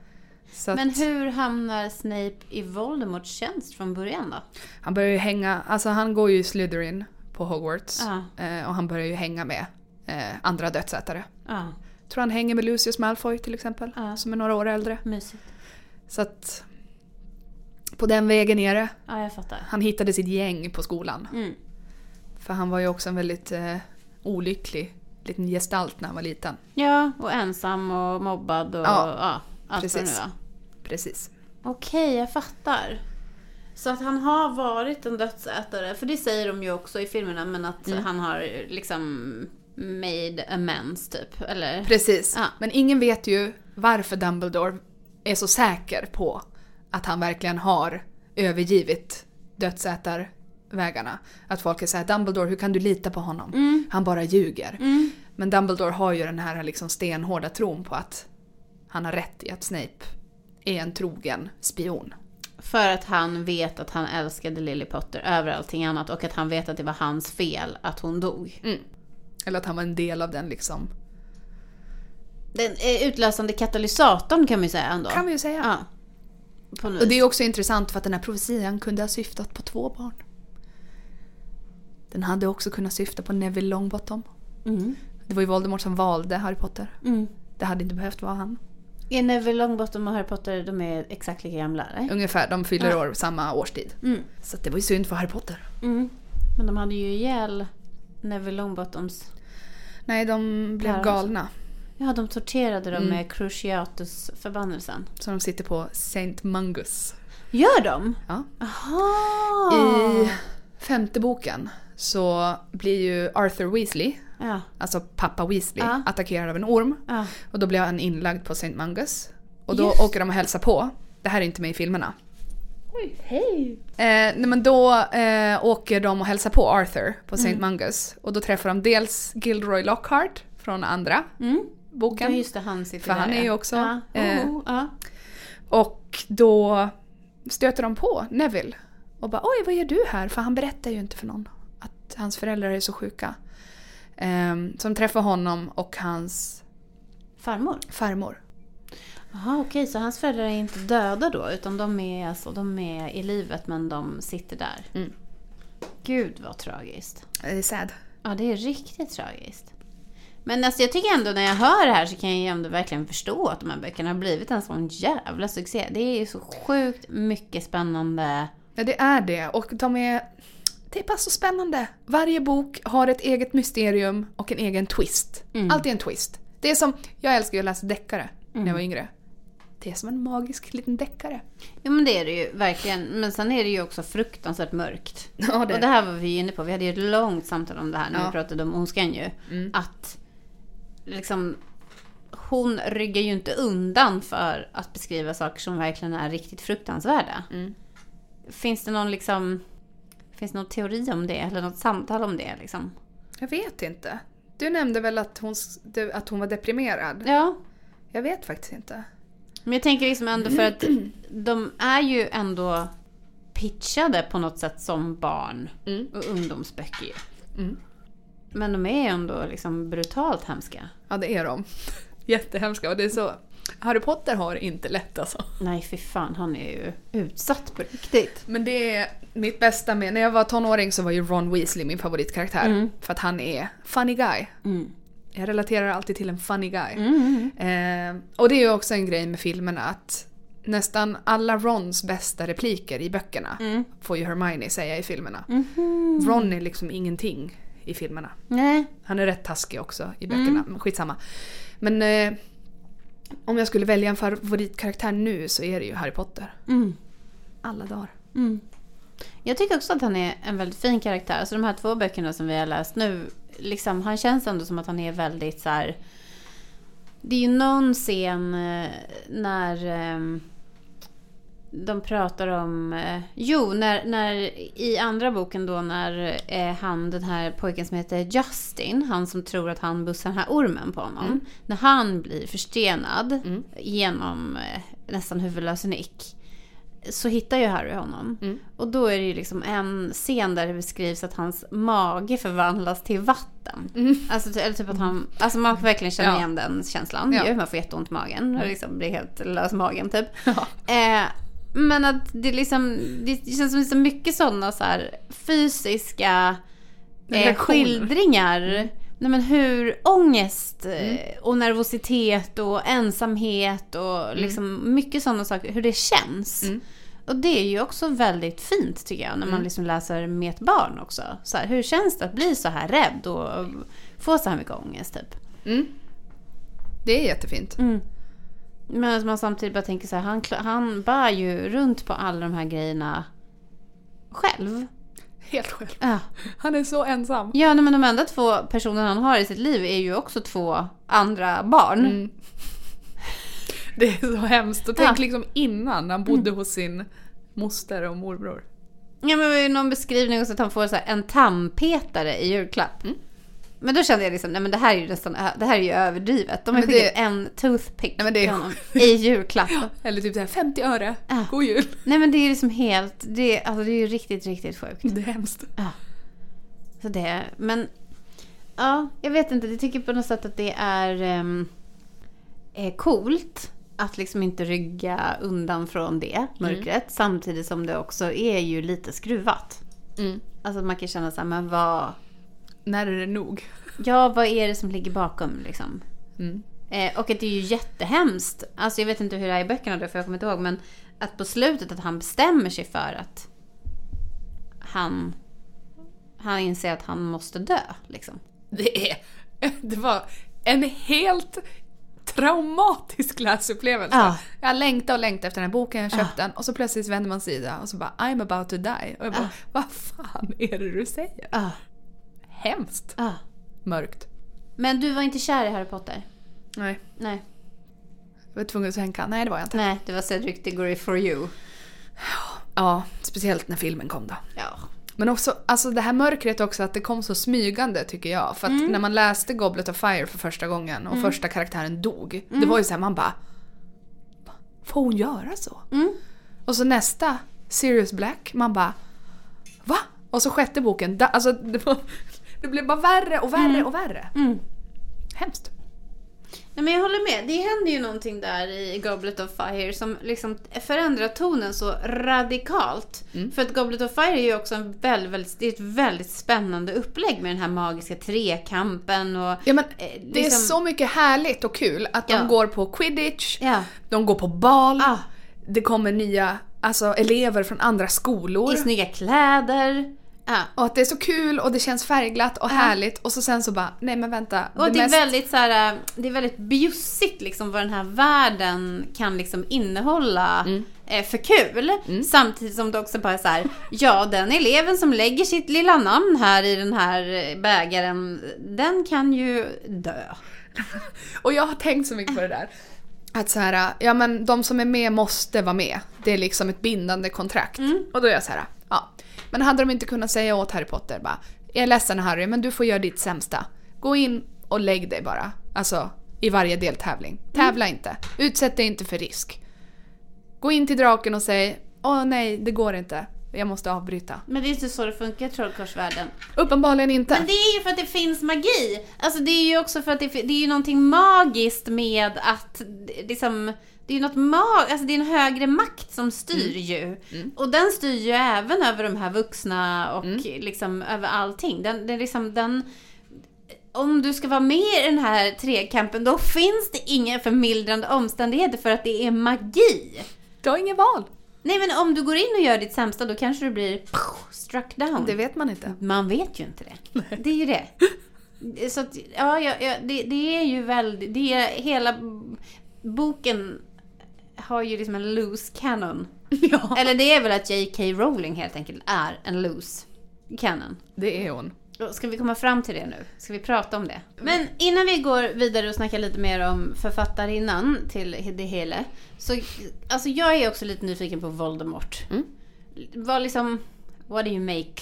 Så Men att hur hamnar Snape i Voldemorts tjänst från början då? han börjar ju hänga, alltså han går ju i Slytherin på Hogwarts. Ja. Eh, och han börjar ju hänga med eh, andra dödsätare. Ja, Tror han hänger med Lucius Malfoy till exempel, Ja. som är några år äldre. mysigt. Så att På den vägen nere. Ja, jag fattar. Han hittade sitt gäng på skolan. Mm. För han var ju också en väldigt eh, olycklig liten gestalt när han var liten. Ja, och ensam och mobbad och Ja, ja, allt vad det nu precis. var. Precis. Okej, jag fattar. Så att han har varit en dödsätare, för det säger de ju också i filmerna, men att Mm. han har liksom made amends typ, eller? Precis. Ja. Men ingen vet ju varför Dumbledore är så säker på att han verkligen har övergivit dödsätarvägarna. Att folk är såhär, Dumbledore hur kan du lita på honom? Mm. Han bara ljuger. Mm. Men Dumbledore har ju den här liksom stenhårda tron på att han har rätt i att Snape är en trogen spion. För att han vet att han älskade Lily Potter över allting annat och att han vet att det var hans fel att hon dog. Mm. Eller att han var en del av den liksom. Den eh, utlösande katalysatorn kan man ju säga ändå. Kan vi ju säga. Ja. Och det är också intressant för att den här profetian kunde ha syftat på två barn. Den hade också kunnat syfta på Neville Longbottom. Mm. Det var ju Voldemort som valde Harry Potter. Mm. Det hade inte behövt vara han. Är Neville Longbottom och Harry Potter, de är exakt lika gamla eller? Ungefär, de fyller Ja. år samma årstid. Mm. Så det var ju synd för Harry Potter. Mm. Men de hade ju ihjäl Neville Longbottoms... Nej, de blev galna. Ja, de torterade dem Mm. med Cruciatus-förbannelsen. Så de sitter på Saint Mungus. Gör de? Ja. Aha! I femte boken så blir ju Arthur Weasley, Ja, alltså pappa Weasley, Ja. attackerad av en orm. ja. Och då blir han inlagd på Saint Mungus. Och då Just. åker de och hälsar på. Det här är inte med i filmerna. Oj, hej! Eh, nej men då eh, åker de och hälsar på Arthur på Saint Mm. Mungus. Och då träffar de dels Gilderoy Lockhart från andra Mm. Ja, boken. just det, han sitter För där. han är ja. ju också, Ja. eh, Oh, ja. Och då stöter de på Neville. Och bara oj vad gör du här? För han berättar ju inte för någon hans föräldrar är så sjuka. Eh, så de träffar honom och hans Farmor? farmor. Jaha, okej, så hans föräldrar är inte döda då, utan de är, alltså, de är i livet men de sitter där. Mm. Gud vad tragiskt. Det är sad. Ja, det är riktigt tragiskt. Men alltså, jag tycker ändå när jag hör det här så kan jag ändå verkligen förstå att de här böckerna har blivit en sån jävla succé. Det är ju så sjukt mycket spännande. Ja, det är det. Och de är... Det är bara så spännande. Varje bok har ett eget mysterium och en egen twist. Mm. Alltid en twist. Det är som... Jag älskar ju att läsa deckare när jag var yngre. Det är som en magisk liten deckare. Jo men det är det ju verkligen. Men sen är det ju också fruktansvärt mörkt. Ja, Och det här var vi ju inne på. Vi hade ju ett långt samtal om det här när Ja. vi pratade om ondskan ju. Mm. Att liksom hon ryggar ju inte undan för att beskriva saker som verkligen är riktigt fruktansvärda. Mm. Finns det någon liksom Finns det någon teori om det eller något samtal om det liksom? Jag vet inte. Du nämnde väl att hon, att hon var deprimerad? Ja, Jag vet faktiskt inte. men jag tänker liksom ändå för att de är ju ändå pitchade på något sätt som barn Mm. och ungdomsböcker. Mm. Men de är ju ändå liksom brutalt hemska. Ja, det är de. [LAUGHS] Jättehemska. Och det är så... Harry Potter har inte lätt alltså. Nej, för fan, han är ju utsatt på riktigt. Men det är mitt bästa med... När jag var tonåring så var ju Ron Weasley min favoritkaraktär. Mm. För att han är funny guy. Mm. Jag relaterar alltid till en funny guy. Mm. Eh, och det är ju också en grej med filmerna att nästan alla Rons bästa repliker i böckerna Mm. får ju Hermione säga i filmerna. Mhm. Ron är liksom ingenting i filmerna. Nej. Han är rätt taskig också i böckerna, men skitsamma. Men eh, om jag skulle välja en favoritkaraktär nu så är det ju Harry Potter. Mm. Alla dagar. Mm. Jag tycker också att han är en väldigt fin karaktär. Alltså de här två böckerna som vi har läst nu, liksom, han känns ändå som att han är väldigt så här. Det är ju någon scen eh, när eh, de pratar om... Eh, jo, när, när i andra boken då när eh, han, den här pojken som heter Justin, han som tror att han bussar den här ormen på honom. När han blir förstenad Mm. genom eh, nästan huvudlös nick så hittar ju Harry honom. Mm. Och då är det ju liksom en scen där det beskrivs att hans mage förvandlas till vatten. Mm. Alltså, eller typ att han, alltså man får verkligen känna Ja. igen den känslan. Ja. Ju. Man får jätteont i magen och liksom blir helt lös magen typ. Ja. Eh, men att det liksom, det känns som så mycket sådana så här fysiska eh, skildringar. Mm. Nej men hur ångest eh, och nervositet och ensamhet och liksom mycket sådana saker, hur det känns. Mm. Och det är ju också väldigt fint tycker jag, när man liksom läser med ett barn också. Så här, hur känns det att bli så här rädd och få så här mycket ångest typ? Mm. Det är jättefint. Men man samtidigt bara tänker så här, han, han bär ju runt på alla de här grejerna själv. Helt själv. Ja. Han är så ensam. Ja, men de enda två personerna han har i sitt liv är ju också två andra barn. Mm. Det är så hemskt. Och tänk Ja. liksom innan han bodde hos sin moster och morbror. Ja, men det var ju någon beskrivning också att han får så en tandpetare i julklapp. Mm. Men då kände jag liksom, nej men det här är ju nästan, det här är ju överdrivet. De har skickat en toothpick Nej, men det är honom i julklapp. Eller typ så här 50 öre. Ja. God jul. Nej men det är liksom helt, det, alltså det är ju riktigt, riktigt sjukt. Det är hemskt. Så det, men ja, jag vet inte. Jag tycker på något sätt att det är, um, är coolt att liksom inte rygga undan från det mörkret. Samtidigt som det också är ju lite skruvat. Mm. Alltså man kan känna så här, men vad, När är det nog? ja vad är det som ligger bakom liksom? Mm. Eh, och att det är ju jättehemskt. Alltså jag vet inte hur det är i böckerna då, för jag kommer inte ihåg. Men att på slutet att han bestämmer sig för att han, han inser att han måste dö. Liksom. Det är... Det var en helt traumatisk läsupplevelse. Ja. Jag längtade och längtade efter den här boken, jag köpte den och så plötsligt vänder man sida och så bara I'm about to die. Och jag bara, vad fan är det du säger? Hemskt. ah. Mörkt. Men du var inte kär i Harry Potter? Nej. Nej. Jag var tvungen att sänka. Nej, det var jag inte. Nej, det var Cedric Diggory for you. Ja, speciellt när filmen kom då. Ja. Men också, alltså det här mörkret också, att det kom så smygande tycker jag. För att när man läste Goblet of Fire för första gången och första karaktären dog. Det var ju såhär, man bara... Får hon göra så? Mm. Och så nästa, Sirius Black, man bara... Va? Och så sjätte boken, da, alltså det, var, det blev bara värre och värre och värre. Mm. Hemskt. Nej, men jag håller med. Det händer ju någonting där i Goblet of Fire som liksom förändrar tonen så radikalt. För att Goblet of Fire är ju också en väldigt, väldigt, det är ett väldigt spännande upplägg med den här magiska trekampen och... Ja, men eh, det är liksom- så mycket härligt och kul att de Ja. går på quidditch, Ja. de går på bal, Ah. det kommer nya alltså, elever från andra skolor. I snygga kläder. Ja. Och att det är så kul och det känns färgglatt och härligt och så sen så bara, nej men vänta. Och det, är mest- väldigt så här, det är väldigt bjussigt liksom vad den här världen kan liksom innehålla Mm. eh, för kul. Samtidigt som det också bara är så här, [LAUGHS] ja den eleven som lägger sitt lilla namn här i den här eh, bägaren, den kan ju dö. [LAUGHS] Och jag har tänkt så mycket på det där. Att så här, ja men de som är med måste vara med. Det är liksom ett bindande kontrakt. Mm. Och då är jag så här, ja. Men hade de inte kunnat säga åt Harry Potter bara, jag är ledsen Harry men du får göra ditt sämsta. Gå in och lägg dig bara. Alltså i varje deltävling. Tävla inte. Utsätt dig inte för risk. Gå in till draken och säg, åh nej det går inte. Jag måste avbryta. Men det är inte så det funkar i trollkarlsvärlden. Uppenbarligen inte. Men det är ju för att det finns magi. Alltså det är ju också för att det, det är ju någonting magiskt med att det- liksom det är något mag, alltså det är en högre makt som styr ju. Och den styr ju även över de här vuxna och liksom över allting. Den, den liksom, den, om du ska vara med i den här trekampen då finns det inga förmildrande omständigheter för att det är magi. Du har ingen val. Nej men om du går in och gör ditt sämsta då kanske du blir struck down. Det vet man inte. Man vet ju inte det. [LAUGHS] Det är ju det. Så att, ja, ja det, det är ju väldigt, det är hela boken har ju liksom en loose canon. [LAUGHS] Ja. Eller det är väl att J.K. Rowling helt enkelt är en loose canon. Det är hon. Ska vi komma fram till det nu? Ska vi prata om det? Men innan vi går vidare och snackar lite mer om författarinnan till det hela. Så alltså jag är också lite nyfiken på Voldemort. Mm. Vad liksom, what do you make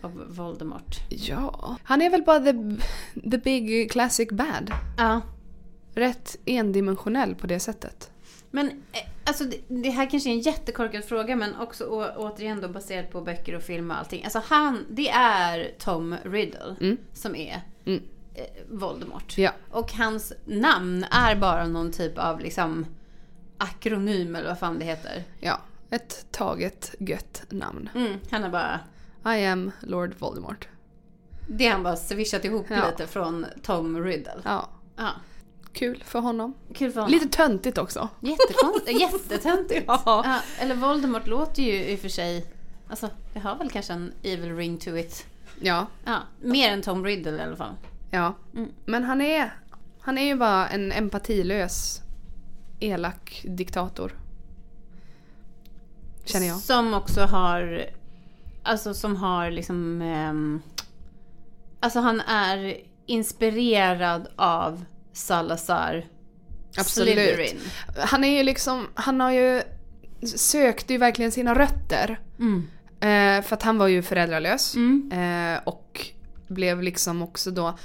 of Voldemort? Ja. Han är väl bara the, the big classic bad. Ja. Rätt endimensionell på det sättet. Men eh, alltså det, här kanske är en jättekorkad fråga men också å, återigen då baserat på böcker och film och allting. Alltså han, det är Tom Riddle Mm. som är Mm. eh, Voldemort. Ja. Och hans namn är bara någon typ av liksom akronym eller vad fan det heter. Ja. Ett taget gött namn. Mm, han är bara, I am Lord Voldemort. det har han bara swishat ihop Ja. lite från Tom Riddle. Ja. Ja. Kul för honom. Kul för honom. Lite töntigt också. Jättekonstigt. [LAUGHS] Jättetöntigt. Ja. Ja, eller Voldemort låter ju i och för sig... Alltså, det har väl kanske en evil ring to it. Ja, Ja, mer än Tom Riddle i alla fall. ja. Mm. Men han är, han är ju bara en empatilös, elak diktator. Känner jag. Som också har... Alltså som har liksom... ehm, alltså han är inspirerad av Salazar Absolut. Slytherin. Han är ju liksom, han har ju sökt ju verkligen sina rötter. Mm. Eh, för att han var ju föräldralös. Mm. Eh, och blev liksom också då,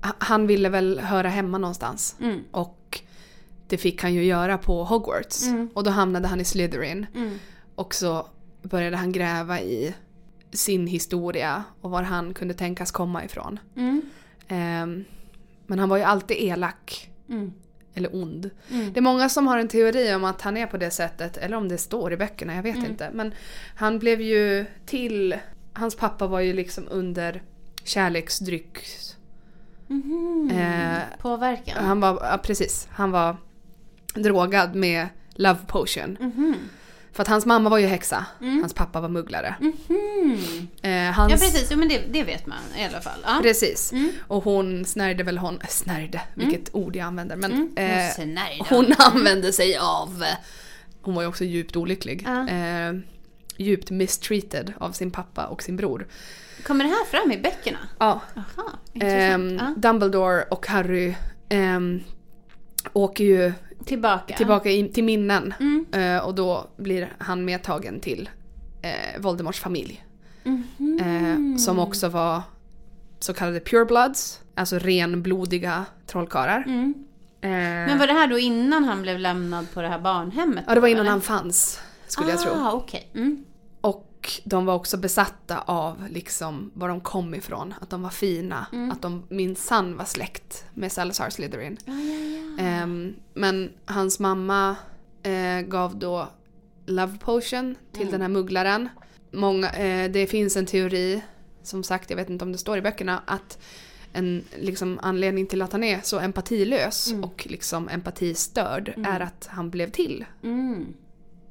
han ville väl höra hemma någonstans. Mm. Och det fick han ju göra på Hogwarts. Mm. Och då hamnade han i Slytherin. Mm. Och så började han gräva i sin historia och var han kunde tänkas komma ifrån. Mm. Men han var ju alltid elak. Mm. Eller ond. Mm. Det är många som har en teori om att han är på det sättet, eller om det står i böckerna, jag vet Mm. inte. Men han blev ju till... Hans pappa var ju liksom under kärleksdryck. Mhm. Eh, Påverkan. Han var, ja, precis, han var drogad med love potion. För att hans mamma var ju häxa, Mm. hans pappa var mugglare. Mhm. Eh, hans, Ja precis, jo, men det, det vet man i alla fall. Ja. Precis. Mm. Och hon snärjde väl hon, snärjde, vilket ord jag använder. Men Mm. eh, hon använde sig av, hon var ju också djupt olycklig. Ja. Eh, djupt mistreated av sin pappa och sin bror. Kommer det här fram i böckerna? Ja. Aha, Ehm, intressant. Dumbledore och Harry ehm, åker ju. Tillbaka. tillbaka in, till minnen. Mm. Eh, och då blir han medtagen till eh, Voldemorts familj. Mhm. Eh, som också var så kallade purebloods, alltså renblodiga trollkarlar. Mm. Eh, Men var det här då innan han blev lämnad på det här barnhemmet? ja, det var innan eller? han fanns, skulle jag tro. Ah, okej. Mm. Och de var också besatta av liksom var de kom ifrån, att de var fina, Mm. att de minsann var släkt med Salazar Slytherin. Ja, ja, ja. Ehm, men hans mamma eh, gav då love potion till Mm. den här mugglaren. Många, eh, det finns en teori, som sagt jag vet inte om det står i böckerna, att en liksom, anledning till att han är så empatilös Mm. och liksom empatistörd Mm. är att han blev till Mm.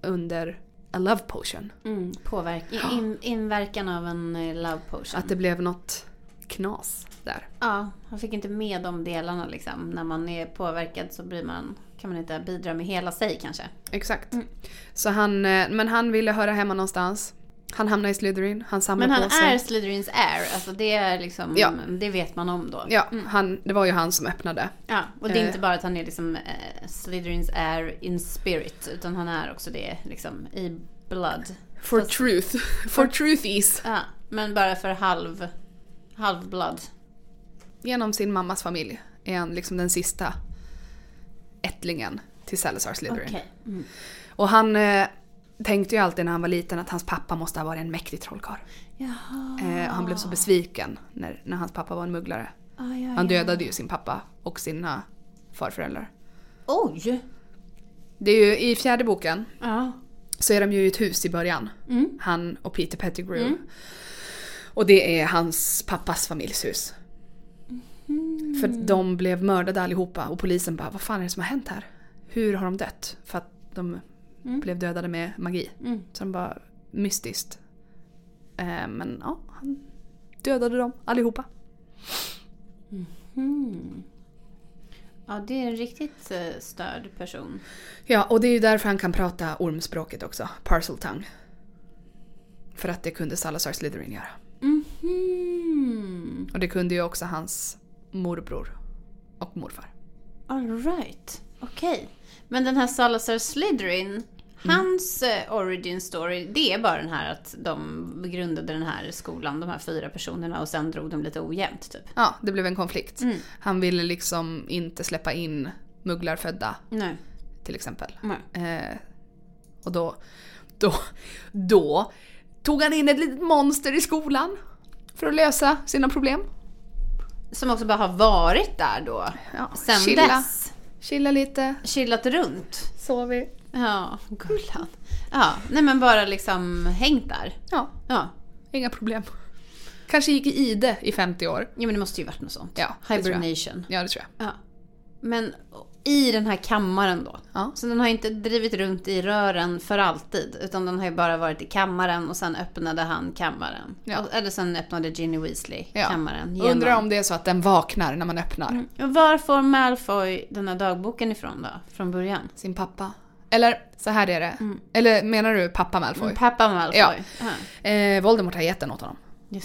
under a love potion. Mm. Påverk- in, [GASPS] in, inverkan av en eh, love potion. Att det blev något knas där. Ja, han fick inte med de delarna liksom. När man är påverkad så blir man, kan man inte bidra med hela sig kanske. Exakt. Mm. Så han, eh, men han ville höra hemma någonstans. Han hamnade i Slytherin, han samlade Men han på sig. är Slytherins heir, alltså det är liksom, Ja. det vet man om då. Ja, han, det var ju han som öppnade. Ja, och det är Eh. inte bara att han är liksom eh, Slytherins heir in spirit, utan han är också det liksom i blood. For Fast- truth. [LAUGHS] For truth is. Ja, men bara för halv, halv blood. Genom sin mammas familj är han liksom den sista ättlingen till Salazar Slytherin. Okej. Mm. Och han eh, tänkte ju alltid när han var liten att hans pappa måste ha varit en mäktig trollkarl. Eh, och han blev så besviken när, när hans pappa var en mugglare. Ah, ja, Han ja. dödade ju sin pappa och sina farföräldrar. Oj! Det är ju i fjärde boken Ja. så är de ju i ett hus i början. Mm. Han och Peter Pettigrew. Mm. Och det är hans pappas familjshus. Mm. För de blev mördade allihopa och polisen bara vad fan är det som har hänt här? Hur har de dött? För att de Mm. blev dödade med magi. Mm. Så de bara mystiskt. Eh, men ja, han dödade dem allihopa. Mm. Ja, det är en riktigt eh, störd person. Ja, och det är ju därför han kan prata ormspråket också. Parcel tongue. För att det kunde Salazar Slytherin göra. Mhm. Och det kunde ju också hans morbror och morfar. All right. Okej. Men den här Salazar Slytherin, hans eh, origin story, det är bara den här att de grundade den här skolan, de här fyra personerna, och sen drog de lite ojämnt typ. Ja, det blev en konflikt. Mm. Han ville liksom inte släppa in mugglarfödda Nej. till exempel. Nej. Eh, och då, då, då tog han in ett litet monster i skolan för att lösa sina problem. Som också bara har varit där då. Ja, Sen chilla, dess. chilla lite, Chillat runt. sovit. Ja, gullan. Ja, nej men bara liksom hängt där. Ja, Ja. inga problem. Kanske gick i ide i 50 år. ja, men det måste ju varit något sånt. Ja. Hibernation. Ja, det tror jag. Ja. Men i den här kammaren då. Ja. Så den har inte drivit runt i rören för alltid. Utan den har ju bara varit i kammaren och sen öppnade han kammaren. Ja. Och, eller sen öppnade Ginny Weasley Ja. kammaren. genom- Undrar om det är så att den vaknar när man öppnar. Och Var får Malfoy den här dagboken ifrån då? Från början? Sin pappa. Eller så här är det. Eller menar du pappa Malfoy? Pappa Malfoy. Ja. Eh, Voldemort har gett den åt honom.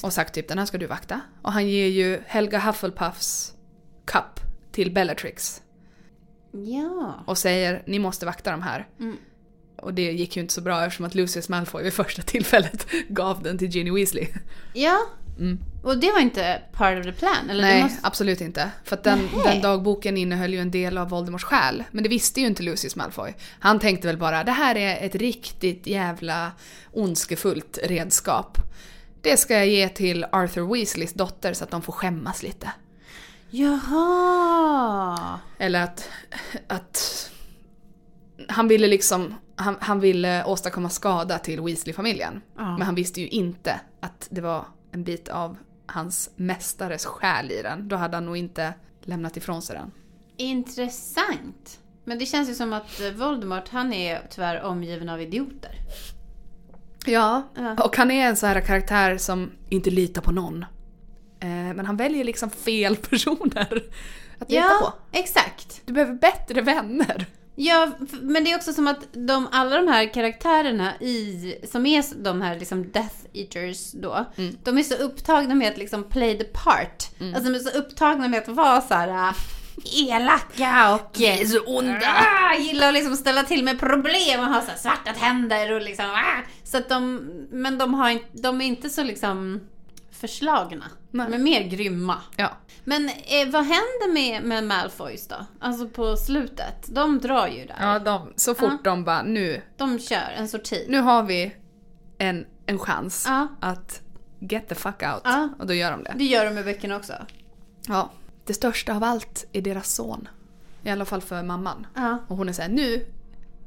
Och sagt typ den här ska du vakta. Och han ger ju Helga Hufflepuffs cup till Bellatrix. Ja. Och säger ni måste vakta de här. Mm. Och det gick ju inte så bra eftersom att Lucius Malfoy vid första tillfället [LAUGHS] gav den till Ginny Weasley. Ja. Mm. Och det var inte part of the plan? Eller Nej, måste... absolut inte. För att den, den dagboken innehöll ju en del av Voldemorts själ. Men det visste ju inte Lucius Malfoy. Han tänkte väl bara det här är ett riktigt jävla ondskefullt redskap. Det ska jag ge till Arthur Weasleys dotter så att de får skämmas lite. Jaha. Eller att... att han ville liksom... Han, han ville åstadkomma skada till Weasley-familjen. Ja. Men han visste ju inte att det var en bit av hans mästares själ i den. Då hade han nog inte lämnat ifrån sig den. Intressant. Men det känns ju som att eh, Voldemort, han är tyvärr omgiven av idioter. Ja, Ja. och han är en så här karaktär som inte litar på någon. Eh, men han väljer liksom fel [LAUGHS] personer att lita Ja, på. exakt. Du behöver bättre vänner. Ja, men det är också som att de, alla de här karaktärerna i, som är de här liksom Death Eaters då, Mm. de är så upptagna med att liksom play the part. Alltså de är så upptagna med att vara så här äh, elaka och... Är så onda. Ah, gillar att liksom ställa till med problem och ha så svarta tänder och liksom... Ah, så att de... Men de, har, de är inte så liksom förslagna. Nej. De är mer grymma. Ja. Men eh, vad händer med, med Malfoys då? Alltså på slutet. De drar ju där. Ja, de, så fort de bara nu, De kör en sorti. nu har vi en, en chans Ja. att get the fuck out. Ja. Och då gör de det. Det gör de med böckerna också. Ja. Det största av allt är deras son. I alla fall för mamman. Ja. Och hon är såhär, nu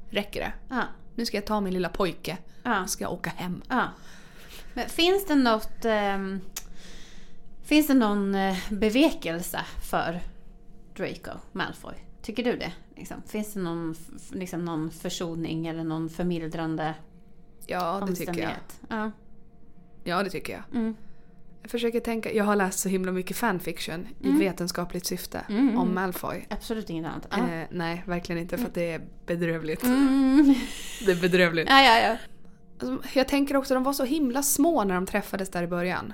räcker det. Ja. Nu ska jag ta min lilla pojke Ja. och ska jag åka hem. ja. Men finns det något... ehm, finns det någon eh, bevekelse för Draco Malfoy? Tycker du det? Liksom? Finns det någon, liksom någon försoning eller någon förmildrande Ja, det tycker jag. Ja. Ja, det tycker jag. Mm. Jag försöker tänka, jag har läst så himla mycket fanfiction i vetenskapligt syfte Mm. om Malfoy. Absolut inget annat. Ja. Eh, nej, verkligen inte för att det är bedrövligt. Mm. Det är bedrövligt. Ja, ja, ja. Alltså, jag tänker också, de var så himla små när de träffades där i början.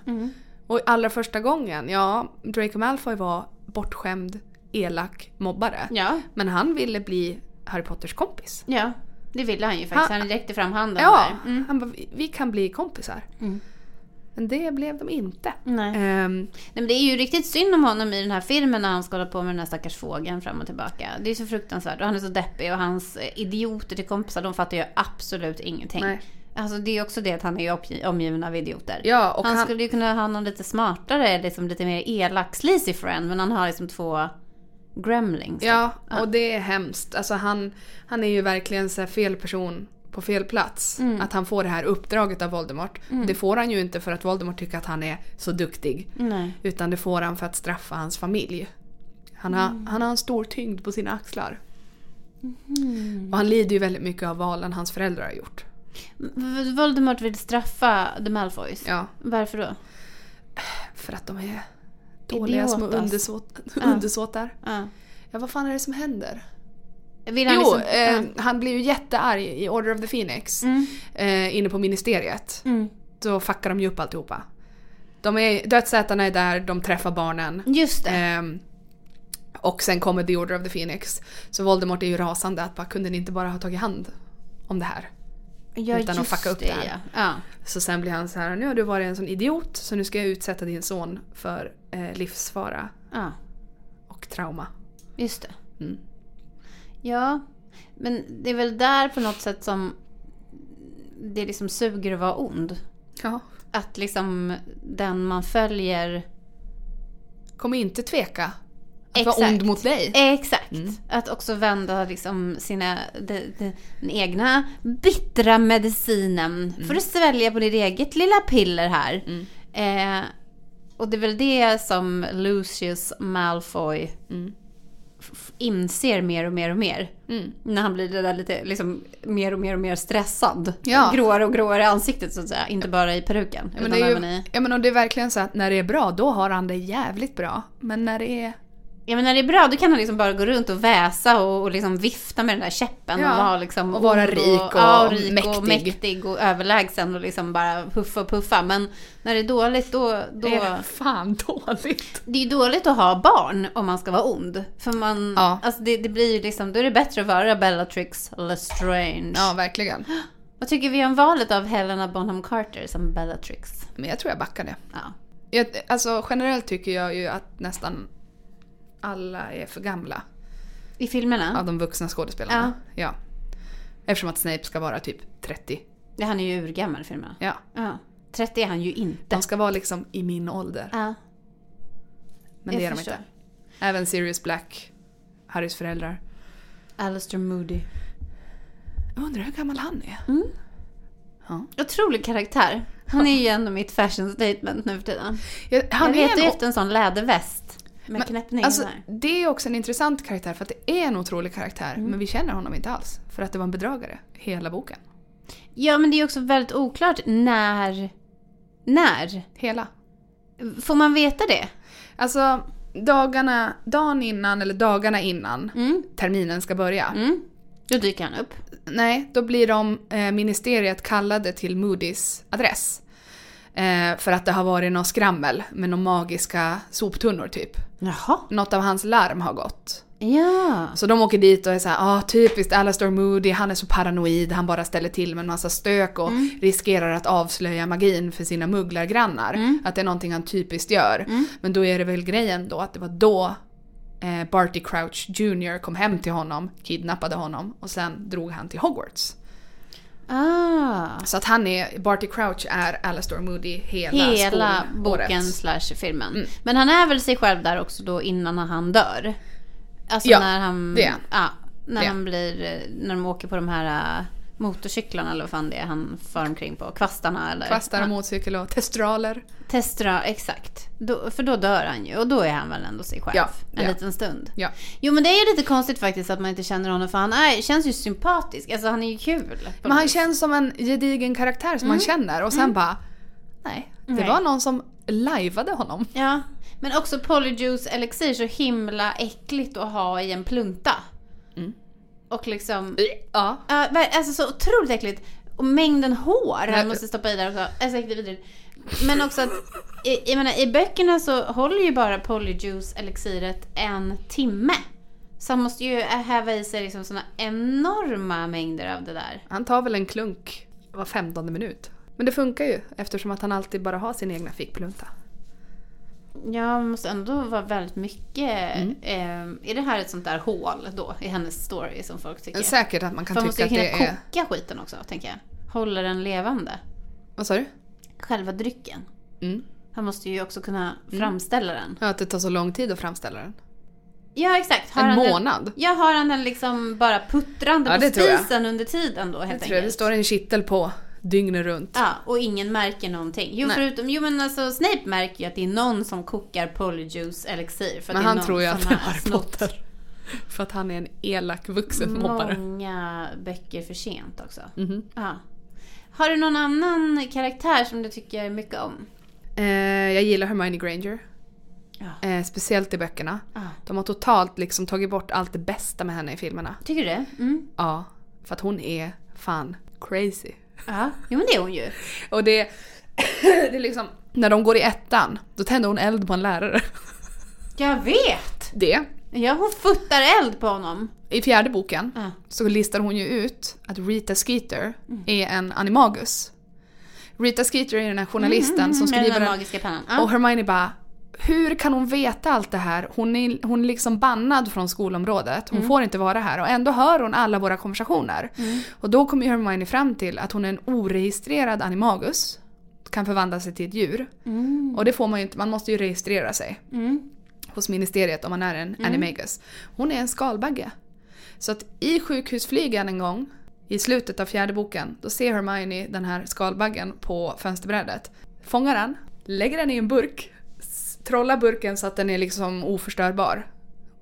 Och allra första gången, ja, Draco Malfoy var bortskämd, elak, mobbare. Ja, Men han ville bli Harry Potters kompis. ja. Det ville han ju faktiskt. Han- Han räckte fram handen Ja, där. Mm. han bara, "Vi- kan bli kompisar. Mm. Men det blev de inte. Nej. Ehm, Nej, men det är ju riktigt synd om honom i den här filmen när han ska hålla på med den här stackars fågeln fram och tillbaka. Det är så fruktansvärt. Och han är så deppig och hans eh, idioter till kompisar, de fattar ju absolut ingenting. Nej. Alltså det är också det att han är omgiven av idioter. ja, och han, han, skulle ju kunna ha någon lite smartare, liksom lite mer elak sleazy friend, men han har liksom två gremlings. typ. ja, och det är hemskt. Alltså han, han är ju verkligen så fel person på fel plats. Mm. Att han får det här uppdraget av Voldemort. Det får han ju inte för att Voldemort tycker att han är så duktig. Nej. Utan det får han för att straffa hans familj. Han har, Mm. han har en stor tyngd på sina axlar. Mm. Och han lider ju väldigt mycket av valen hans föräldrar har gjort. Voldemort vill straffa The Malfoys. Ja, Varför då? för att de är dåliga små undersåt, Ja. undersåtar. Ja. Ja, vad fan är det som händer? Vill han jo, liksom... eh, han blir ju jättearg i Order of the Phoenix. Mm. Eh, inne på ministeriet. Mm. Då fuckar de ju upp alltihopa. De är, dödsätarna är där, de träffar barnen. Just det. Ehm, och sen kommer The Order of the Phoenix. Så Voldemort är ju rasande att bara kunde ni inte bara ha tagit hand om det här? Ja, utan att fucka upp det här. Ja. ja. Så sen blir han så här, nu har du varit en sån idiot så nu ska jag utsätta din son för eh, livsfara och trauma. Just det. Mm. Ja, men det är väl där på något sätt som det liksom suger att vara ond. Ja. Att liksom den man följer... Kommer inte tveka att Exakt. vara ond mot dig. Exakt. Mm. Att också vända liksom sina, de, de, den egna bittra medicinen. Får du svälja på ditt eget lilla piller här. Mm. Eh, och det är väl det som Lucius Malfoy Mm. inser mer och mer och mer. Mm. När han blir det där lite liksom mer och mer och mer stressad. Ja. Gråare och gråare i ansiktet så att säga. Inte bara i peruken. Ja, men det är ju, i... ja men och det är verkligen så att när det är bra, då har han det jävligt bra. Men när det är... Ja men när det är bra då kan han liksom bara gå runt och väsa och, och liksom vifta med den där käppen. Ja. Och, vara liksom Och vara rik och ja, och rik mäktig. och mäktig och överlägsen och liksom bara puffa och puffa. Men när det är dåligt då... då... Det är fan dåligt. Det är dåligt att ha barn om man ska vara ond. För man, Ja. alltså det, det blir ju liksom, då är det bättre att vara Bellatrix Lestrange. Ja, verkligen. [GASPS] Vad tycker vi om valet av Helena Bonham Carter som Bellatrix? Men jag tror jag backar det. Ja. Jag, alltså generellt tycker jag ju att nästan alla är för gamla I filmerna? av de vuxna skådespelarna. Ja. Eftersom att Snape ska vara typ 30. Ja, han är ju urgammal i filmerna. Ja. Ja. 30 är han ju inte. De ska vara liksom i min ålder. Ja, Men jag det är de förstår. inte. Även Sirius Black, Harrys föräldrar. Alistair Moody. Jag undrar hur gammal han är. Mm. Ja. Otrolig karaktär. Han är ju ändå mitt fashion statement nu för tiden. Jag, han jag är letar ju en, efter en sån läderväst. Med Men, knäppning alltså, det är också en intressant karaktär för att det är en otrolig karaktär. Mm. Men vi känner honom inte alls. För att det var en bedragare hela boken. Ja, men det är också väldigt oklart när... När? Hela. Får man veta det? Alltså dagarna, dagen innan eller dagarna innan Mm. terminen ska börja. Mm. Då dyker han upp. Nej, då blir de, eh, ministeriet kallade till Moodys adress. Eh, för att det har varit något skrammel med några magiska soptunnor typ. Jaha. Något av hans larm har gått. Ja. Så de åker dit och är såhär, ah typiskt Alastair Moody, han är så paranoid, han bara ställer till med en massa stök och riskerar att avslöja magin för sina mugglargrannar. Att det är någonting han typiskt gör. Men då är det väl grejen då att det var då eh, Barty Crouch Jr kom hem till honom, kidnappade honom och sen drog han till Hogwarts. Ah. Så att han är, Barty Crouch är Alastair Moody hela, Hela boken slash filmen. Mm. Men han är väl sig själv där också då innan han dör? Alltså Ja, när han... det är. Ja, när Det han blir... När de åker på de här äh, motorcyklarna eller vad fan det är han far omkring på. Kvastarna eller... Kvastar Ja, motorcykel och testraler. Testra, exakt. Då, för då dör han ju och då är han väl ändå sig själv Ja, en ja. liten stund. Ja. Jo men det är ju lite konstigt faktiskt att man inte känner honom för han är, känns ju sympatisk. Alltså han är ju kul. Men han känns som en gedigen karaktär som man känner och sen bara, nej. Det Nej. var någon som lajvade honom. Ja, men också Polyjuice elixir så himla äckligt att ha i en plunta. Och liksom... Ja. Ver- alltså så otroligt äckligt. Och mängden hår han måste stoppa i där också. Alltså äckligt vidrigt. Men också att, i, jag menar, i böckerna så håller ju bara Polyjuice elixiret en timme. Så han måste ju häva i sig liksom såna enorma mängder av det där. Han tar väl en klunk var femtonde minut. Men det funkar ju eftersom att han alltid bara har sin egna fickplunta. Ja, det måste ändå vara väldigt mycket. Mm. Eh, är det här ett sånt där hål då i hennes story som folk tycker? Säkert att man kan För man måste tycka ju att hinna det är... koka skiten också, tänker jag. Håller den levande. Vad sa du? Själva drycken. Mm. Han måste ju också kunna framställa den. Ja, att det tar så lång tid att framställa den. Ja, exakt. En han månad? Den, ja, har han den liksom bara puttrande Ja, på det spisen under tiden då helt Jag enkelt? tror jag det står en kittel på dygnet runt. Ja, och ingen märker någonting. Jo, Nej. förutom, jo men alltså Snape märker ju att det är någon som kokar Polyjuice elixir. För att Men han tror ju att det är har Harry Potter. [LAUGHS] För att han är en elak vuxen mobbare. Många böcker för sent också. Mhm. Ja. Har du någon annan karaktär som du tycker mycket om? Eh, jag gillar Hermione Granger. Ja. Eh, speciellt i böckerna. Ja. De har totalt liksom tagit bort allt det bästa med henne i filmerna. Tycker du det? Mm. Ja, för att hon är fan crazy. Ja, jo men det är hon ju. Och det, [COUGHS] det är liksom, när de går i ettan, då tänder hon eld på en lärare. Jag vet! Det. Ja, hon futtar eld på honom. I fjärde boken Ja. så listar hon ju ut att Rita Skeeter är en animagus. Rita Skeeter är den här journalisten som Med skriver den. Och Hermione bara hur kan hon veta allt det här? Hon är, hon är liksom bannad från skolområdet. Hon får inte vara här och ändå hör hon alla våra konversationer. Och då kommer Hermione fram till att hon är en oregistrerad animagus. Kan förvandla sig till ett djur. Mm. Och det får man ju inte, man måste ju registrera sig Mm. hos ministeriet om man är en animagus. Hon är en skalbagge. Så att i sjukhusflygen en gång, i slutet av fjärde boken, då ser Hermione den här skalbaggen på fönsterbrädet. Fångar den, lägger den i en burk, trollar burken så att den är liksom oförstörbar.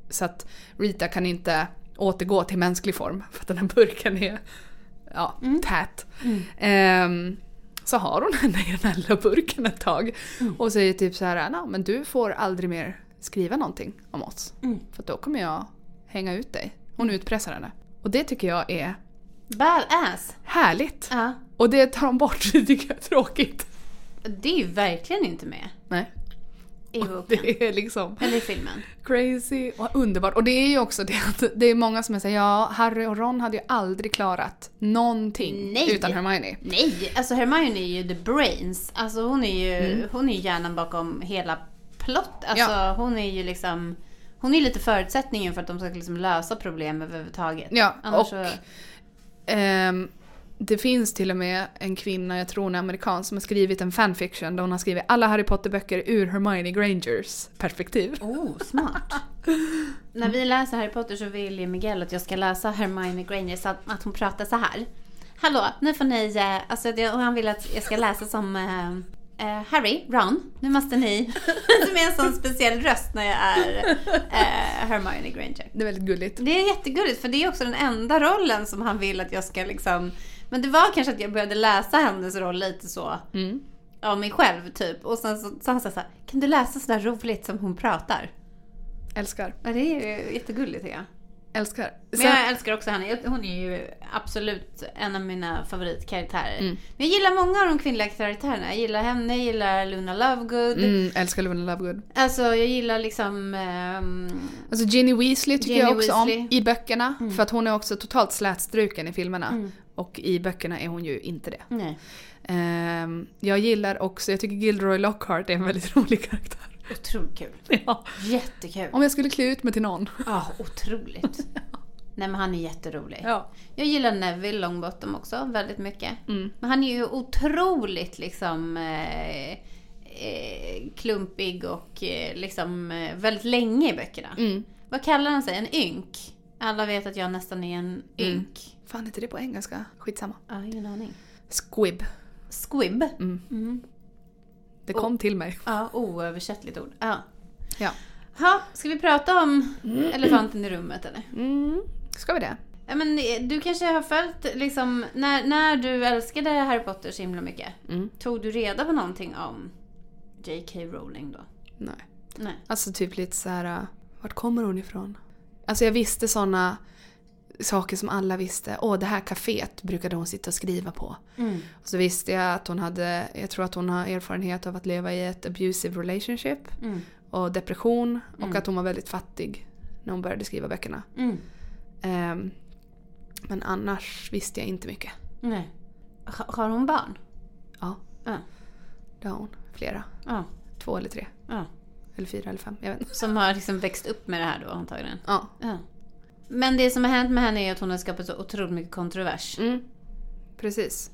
Så att Rita kan inte återgå till mänsklig form [LAUGHS] för att den här burken är ja, tät. Ehm, så har hon [LAUGHS] henne i den här lilla burken ett tag och säger typ så här, "Nå, men du får aldrig mer skriva någonting om oss. Mm. För då kommer jag hänga ut dig. Hon utpressar henne. Och det tycker jag är Badass. härligt. Ja. Och det tar de bort, [LAUGHS] det tycker jag är tråkigt. Det är ju verkligen inte med Nej. I boken. Det är liksom Eller i filmen. crazy och underbart. Och det är ju också det att det är många som säger ja, Harry och Ron hade ju aldrig klarat någonting Nej. utan Hermione. Nej, alltså Hermione är ju the brains. Alltså hon är ju, Mm. hon är ju hjärnan bakom hela plott. Alltså Ja. hon är ju liksom, hon är lite förutsättningen för att de ska liksom lösa problem överhuvudtaget. Ja, Annars och så, ehm, det finns till och med en kvinna, jag tror hon är amerikan, som har skrivit en fanfiction där hon har skrivit alla Harry Potter-böcker ur Hermione Grangers perspektiv. oh smart. När vi läser Harry Potter så vill ju Miguel att jag ska läsa Hermione Granger så att, att hon pratar så här. Hallå, nu får ni, eh, alltså det, och han vill att jag ska läsa som eh, eh, Harry, Ron, nu måste ni, [LAUGHS] som är en sån speciell röst när jag är eh, Hermione Granger. Det är väldigt gulligt. Det är jättegulligt för det är också den enda rollen som han vill att jag ska liksom Men det var kanske att jag började läsa hennes roll lite så Mm. av mig själv typ. Och sen så sa han så här, kan du läsa sådär roligt som hon pratar? Älskar. Ja, det är ju jättegulligt tycker jag. Älskar. Men jag älskar också henne. Hon är ju absolut en av mina favoritkaraktärer. Mm. Men jag gillar många av de kvinnliga karaktärerna. Jag gillar henne, jag gillar Luna Lovegood. Mm, älskar Luna Lovegood. Alltså jag gillar liksom... ehm, Alltså Ginny Weasley tycker Ginny jag också Weasley. Mm. om i böckerna. För att hon är också totalt slätstruken i filmerna. Och i böckerna är hon ju inte det. nej. Ehm, jag gillar också, jag tycker Gilderoy Lockhart är en väldigt [LAUGHS] rolig karaktär. Otroligt kul. [LAUGHS] Ja. Jättekul. Om jag skulle klä ut mig till någon. Ja, otroligt. [LAUGHS] Nej men han är jätterolig. Ja. Jag gillar Neville Longbottom också väldigt mycket. Mm. Men han är ju otroligt liksom eh, eh, klumpig och eh, liksom eh, väldigt länge i böckerna. Mm. Vad kallar han sig? En ynk? Alla vet att jag nästan är en Mm. ynk. Fan, heter det på engelska? Skitsamma. Ja, ingen aning. Squib. Squib? Mm. Mm. Det kom till mig. Ja, oöversättligt ord. Ja. Ja. Ha, ska vi prata om elefanten i rummet eller? Mm. Ska vi det? Ja, men eh, du kanske har följt, liksom, när, när du älskade Harry Potter så himla mycket. Mm. Tog du reda på någonting om J.K. Rowling då? Nej. Nej. Alltså typ lite så här. uh, vart kommer hon ifrån? Alltså jag visste såna saker som alla visste. Åh, det här kaféet brukade hon sitta och skriva på. Mm. Och så visste jag att hon hade, jag tror att hon har erfarenhet av att leva i ett abusive relationship. Mm. Och depression. Mm. Och att hon var väldigt fattig när hon började skriva böckerna. Ehm, men annars visste jag inte mycket. Nej. Ha, har hon barn? Ja, Ja. det har hon. Flera. ja. Två eller tre. ja. Eller fyra eller fem. Jag vet inte. Som har liksom växt upp med det här då antagligen. Ja. Ja. Men det som har hänt med henne är att hon har skapat så otroligt mycket kontrovers. Mm. Precis.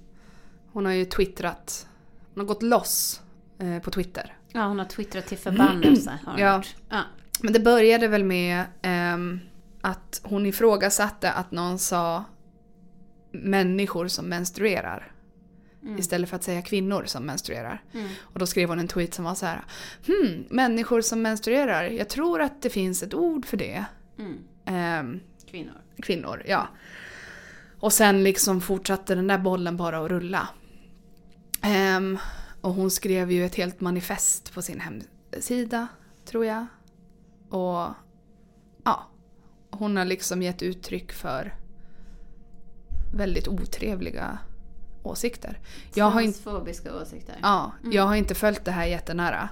Hon har ju twittrat. Hon har gått loss eh, på Twitter. Ja, hon har twittrat till förbannelse. Har hon Ja. gjort. ja. Men det började väl med ehm, att hon ifrågasatte att någon sa människor som menstruerar. Istället för att säga kvinnor som menstruerar. Mm. Och då skrev hon en tweet som var så här. Hmm, människor som menstruerar. Jag tror att det finns ett ord för det. Mm. Ehm, Kvinnor. kvinnor, ja. Och sen liksom fortsatte den där bollen bara att rulla. Ehm, och hon skrev ju ett helt manifest på sin hemsida, tror jag. Och ja, hon har liksom gett uttryck för väldigt otrevliga åsikter. Jag har, inte, Transfobiska åsikter. ja, jag har inte följt det här jättenära.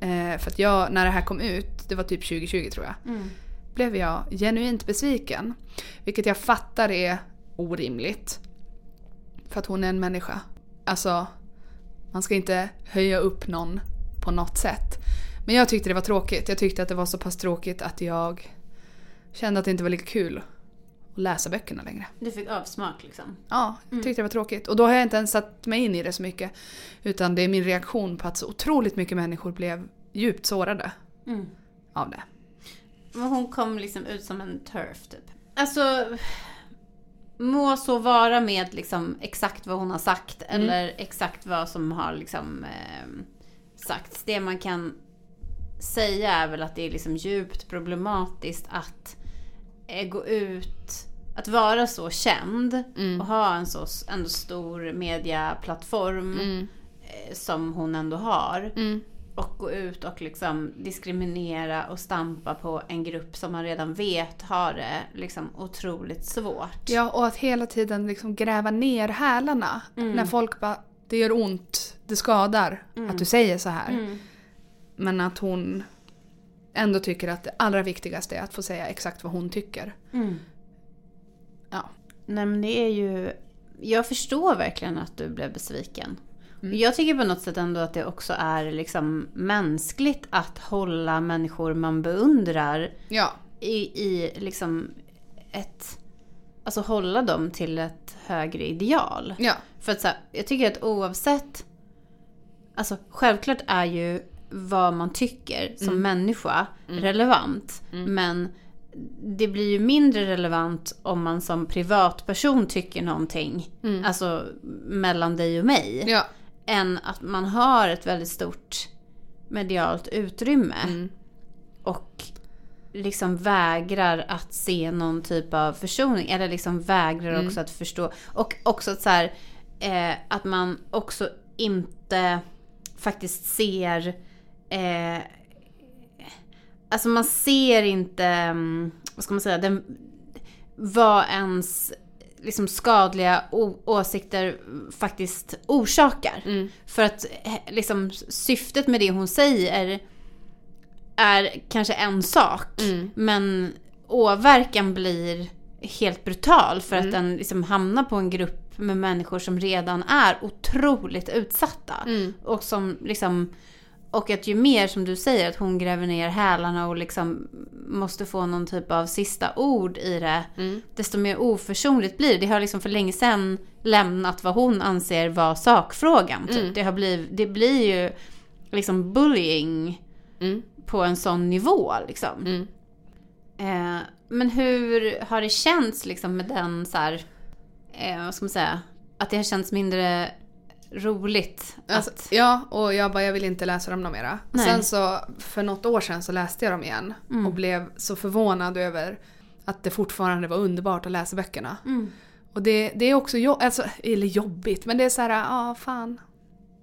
Eh, för att jag, när det här kom ut, det var typ 2020 tror jag Mm. blev jag genuint besviken. Vilket jag fattar är orimligt. För att hon är en människa. Alltså, man ska inte höja upp någon på något sätt. Men jag tyckte det var tråkigt. Jag tyckte att det var så pass tråkigt att jag kände att det inte var lika kul att läsa böckerna längre. Du fick avsmak liksom. Ja, jag tyckte det var tråkigt. Och då har jag inte ens satt mig in i det så mycket. Utan det är min reaktion på att så otroligt mycket människor blev djupt sårade Mm. av det. Hon kom liksom ut som en turf typ. Alltså, må så vara med liksom exakt vad hon har sagt eller exakt vad som har liksom eh, sagts. Det man kan säga är väl att det är liksom djupt problematiskt att gå ut, att vara så känd och ha en så ändå stor mediaplattform Mm. eh, som hon ändå har. Mm. Och gå ut och liksom diskriminera och stampa på en grupp som man redan vet har det liksom otroligt svårt. Ja, och att hela tiden liksom gräva ner hälarna. När folk bara, det gör ont, det skadar att du säger så här. Mm. Men att hon ändå tycker att det allra viktigaste är att få säga exakt vad hon tycker. Mm. Ja. Nej men det är ju... Jag förstår verkligen att du blev besviken. Jag tycker på något sätt ändå att det också är liksom mänskligt att hålla människor man beundrar Ja. i, i liksom ett... Alltså hålla dem till ett högre ideal. Ja. För att så här, jag tycker att oavsett... Alltså självklart är ju vad man tycker som människa relevant. Men det blir ju mindre relevant om man som privatperson tycker någonting. Alltså mellan dig och mig. Ja. Än att man har ett väldigt stort medialt utrymme. Och liksom vägrar att se någon typ av försoning. Eller liksom vägrar också att förstå. Och också att så här, eh, att man också inte faktiskt ser eh, Alltså man ser inte, mm, vad ska man säga, den, vad ens liksom skadliga åsikter faktiskt orsakar. För att eh, liksom syftet med det hon säger är kanske en sak. Men åverkan blir helt brutal för att den liksom hamnar på en grupp med människor som redan är otroligt utsatta. Och som liksom och att ju mer som du säger att hon gräver ner hälarna och liksom måste få någon typ av sista ord i det. Desto mer oförsonligt blir det. Det har liksom för länge sedan lämnat vad hon anser vara sakfrågan. Typ. Det, har blivit, det blir ju liksom bullying Mm. på en sån nivå. Liksom. Mm. Eh, men hur har det känts liksom med den så här, eh, vad ska man säga, att det har känts mindre roligt? Alltså, att, ja, och jag bara jag vill inte läsa dem något mera. Nej. Sen så för något år sedan så läste jag dem igen och blev så förvånad över att det fortfarande var underbart att läsa böckerna. Mm. Och det, det är också jo- alltså, eller jobbigt, men det är så här, ja fan.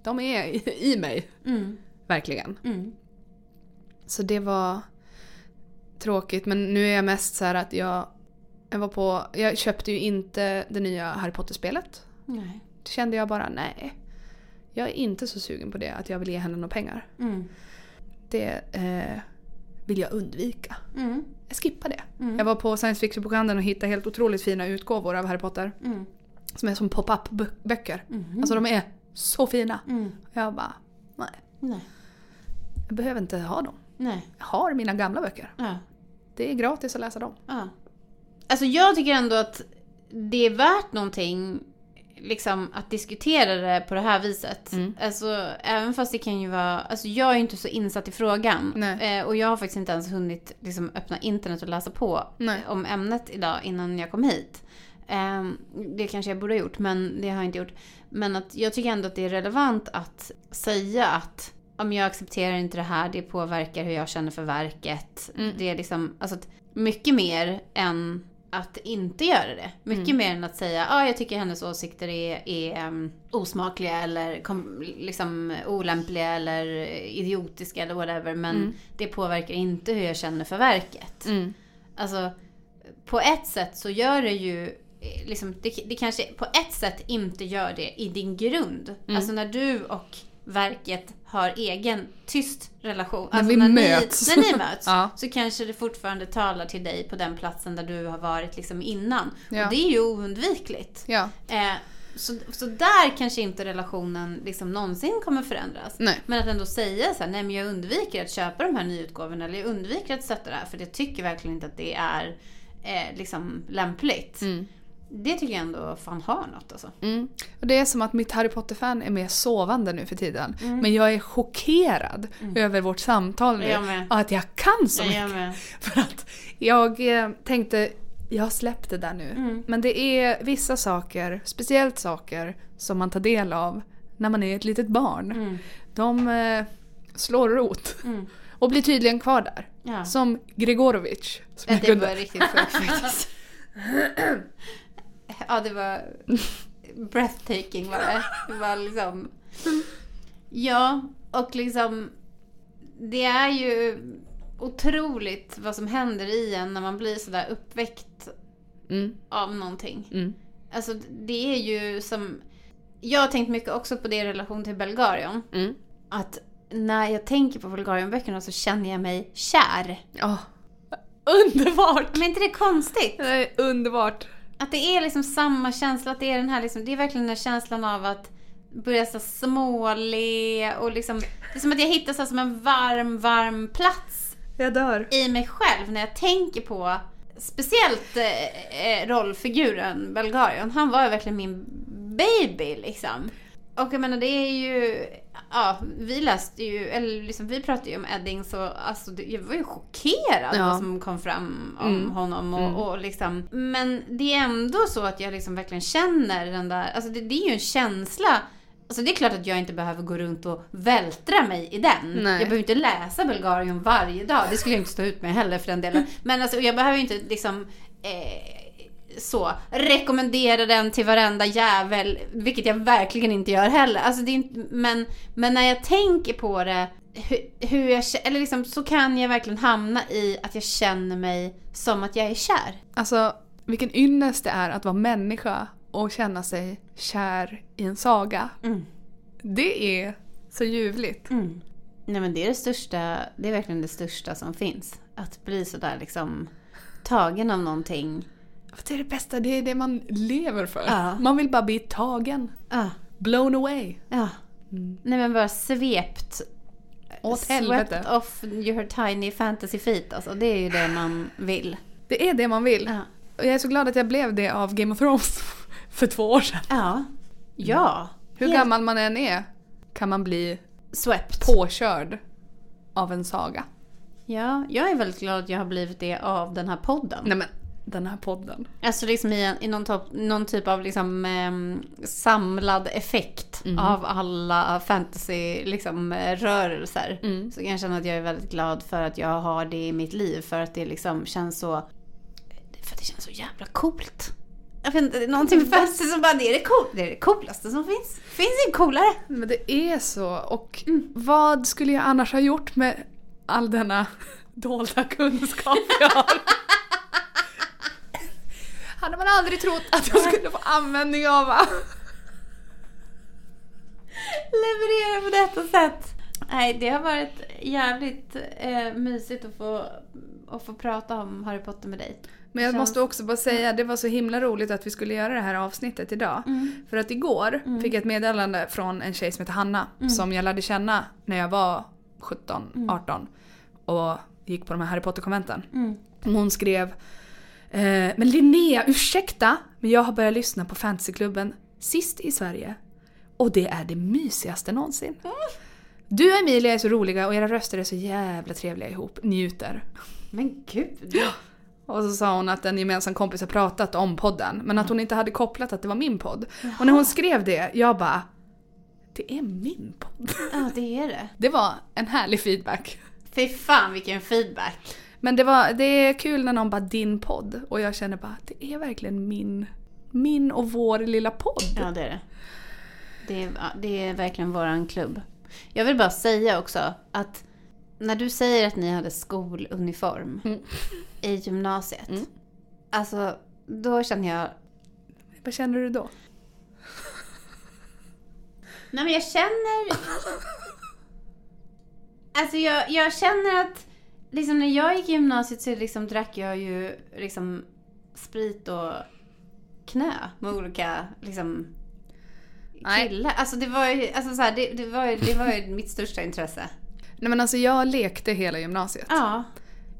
De är i, i mig, Mm, verkligen. mm, Så det var tråkigt, men nu är jag mest så här att jag, jag var på, jag köpte ju inte det nya Harry Potter-spelet. nej. Kände jag bara nej. Jag är inte så sugen på det, att jag vill ge henne några pengar. Mm, Det eh, vill jag undvika. mm, Jag skippar det. Mm. Jag var på science fiction-bokhandeln och hittade helt otroligt fina utgåvor av Harry Potter. mm, Som är som pop-up bö- böcker. Mhm. Alltså de är så fina. mm. Jag bara, nej. Nej, Jag behöver inte ha dem. nej. Jag har mina gamla böcker. Ja. Det är gratis att läsa dem. Ja. Alltså jag tycker ändå att det är värt någonting liksom att diskutera det på det här viset. Mm. Alltså även fast det kan ju vara, alltså jag är ju inte så insatt i frågan. Eh, och jag har faktiskt inte ens hunnit liksom öppna internet och läsa på Nej. om ämnet idag innan jag kom hit. Eh, det kanske jag borde ha gjort men det har jag inte gjort. Men att jag tycker ändå att det är relevant att säga att om jag accepterar inte det här, det påverkar hur jag känner för verket. Mm. Det är liksom, alltså mycket mer än att inte göra det. Mycket mer än att säga ja, ah, jag tycker hennes åsikter är, är um, osmakliga eller kom, liksom olämpliga eller idiotiska eller whatever. Men Mm. det påverkar inte hur jag känner för verket. Mm. Alltså, på ett sätt så gör det ju eh, Liksom, det, det kanske på ett sätt inte gör det i din grund. Mm. Alltså när du och verket har egen tyst relation. När alltså vi när möts. Ni, när ni möts [LAUGHS] Ja. så kanske det fortfarande talar till dig på den platsen där du har varit liksom innan. Ja. Och det är ju oundvikligt. Ja. Eh, så, så där kanske inte relationen liksom någonsin kommer förändras. Nej. Men att ändå säga så här, nej men jag undviker att köpa de här nyutgåvorna eller jag undviker att stötta det här för jag tycker verkligen inte att det är eh, liksom lämpligt. Mm. Det tycker jag ändå fan har något alltså. Mm. Och det är som att mitt Harry Potter-fan är mer sovande nu för tiden. Men jag är chockerad över vårt samtal nu. Jag att jag kan så Jag mycket. med. [LAUGHS] För att jag eh, tänkte, jag har släppt det där nu. Mm. Men det är vissa saker, speciellt saker, som man tar del av när man är ett litet barn. Mm. De eh, slår rot. Mm. [LAUGHS] Och blir tydligen kvar där. Ja. Som Gregorovic. Som Ja, jag det var riktigt sjukt faktiskt. [LAUGHS] [CLEARS THROAT] Ja, det var [LAUGHS] breathtaking var det. Det var liksom... Ja, och liksom... Det är ju otroligt vad som händer i en när man blir sådär uppväckt Mm, av någonting. mm, Alltså det är ju som... Jag har tänkt mycket också på det i relation till Belgarion. mm. Att när jag tänker på Bulgarien-böckerna så känner jag mig kär. Ja. Underbart! Men är inte det konstigt? Är underbart. Att det är liksom samma känsla, att det är den här liksom, det är verkligen den här känslan av att börja så småle och liksom, det är som att jag hittar så som en varm, varm plats i mig själv när jag tänker på speciellt eh, eh, rollfiguren Belgarion. Han var ju verkligen min baby liksom. Och jag menar det är ju, ja vi läste ju, eller liksom vi pratade ju om Eddings och alltså jag var ju chockerad Ja. vad som kom fram om Mm. honom och, Mm. och liksom. Men det är ändå så att jag liksom verkligen känner den där, alltså det, det är ju en känsla Alltså det är klart att jag inte behöver gå runt och vältra mig i den. Nej. Jag behöver inte läsa Bulgarien varje dag. Det skulle jag inte stå ut med heller för den delen. [LAUGHS] Men alltså jag behöver ju inte liksom eh, så rekommendera den till varenda jävel. Vilket jag verkligen inte gör heller. Alltså det är inte, men, men när jag tänker på det. Hur, hur jag, eller liksom, så kan jag verkligen hamna i att jag känner mig som att jag är kär. Alltså, vilken ynnest det är att vara människa och känna sig kär i en saga. Mm. Det är så ljuvligt. Mm. Nej men det är det största, det är verkligen det största som finns. Att bli sådär liksom tagen av någonting. Det är det bästa, det är det man lever för. Ja. Man vill bara bli tagen. Ja, Blown away. ja. Nej men bara svept. Åt Swept helvete. off your tiny fantasy feet alltså. Det är ju det man vill. Det är det man vill. Ja. Och jag är så glad att jag blev det av Game of Thrones [LAUGHS] för två år sedan. Ja. Ja. Hur Helt gammal man än är kan man bli Swept. påkörd av en saga. Ja, jag är väldigt glad att jag har blivit det av den här podden. Nej men, den här podden. Alltså liksom i, en, i någon, top, någon typ av liksom, ehm, samlad effekt Mhm. av alla fantasy liksom, eh, rörelser. Mm. Så kan jag känna att jag är väldigt glad för att jag har det i mitt liv. För att det liksom känns så... För att det känns så jävla coolt. Jag vet inte, någonting med fantasy som bara, det är det, cool, det är det coolaste som finns. Finns inget coolare. Men det är så. Och vad skulle jag annars ha gjort med all denna [LAUGHS] dolda kunskap jag har? Hade man aldrig trott att jag skulle få användning av va? Leverera på detta sätt. Nej, det har varit jävligt eh, mysigt att få, att få prata om Harry Potter med dig. Men jag måste också bara säga, det var så himla roligt att vi skulle göra det här avsnittet idag. För att igår fick jag ett meddelande från en tjej som heter Hanna, som jag lärde känna när jag var 17, 18 och gick på de här Harry Potter-konventen. Hon skrev Men Linnea, ursäkta, men jag har börjat lyssna på Fantasyklubben sist i Sverige. Och det är det mysigaste någonsin. Du och Emilia är så roliga och era röster är så jävla trevliga ihop. Njuter. Men gud. Och så sa hon att en gemensam kompis har pratat om podden, men att hon inte hade kopplat att det var min podd. Och när hon skrev det, jag bara... Det är min podd. Ja, det är det. Det var en härlig feedback. Fy fan vilken feedback. Men det, var, det är kul när någon bara din podd och jag känner bara det är verkligen min, min och vår lilla podd. Ja, det är det. Det är, det är verkligen våran klubb. Jag vill bara säga också att när du säger att ni hade skoluniform Mm. i gymnasiet. Mm. Alltså, då känner jag... Vad känner du då? Nej men jag känner... [LAUGHS] Alltså jag, jag känner att liksom när jag gick i gymnasiet så liksom drack jag ju liksom sprit och knö med olika liksom killar. Alltså det var ju, alltså så här, det, det, var ju, det var ju mitt största intresse. Nej men alltså jag lekte hela gymnasiet. Ja.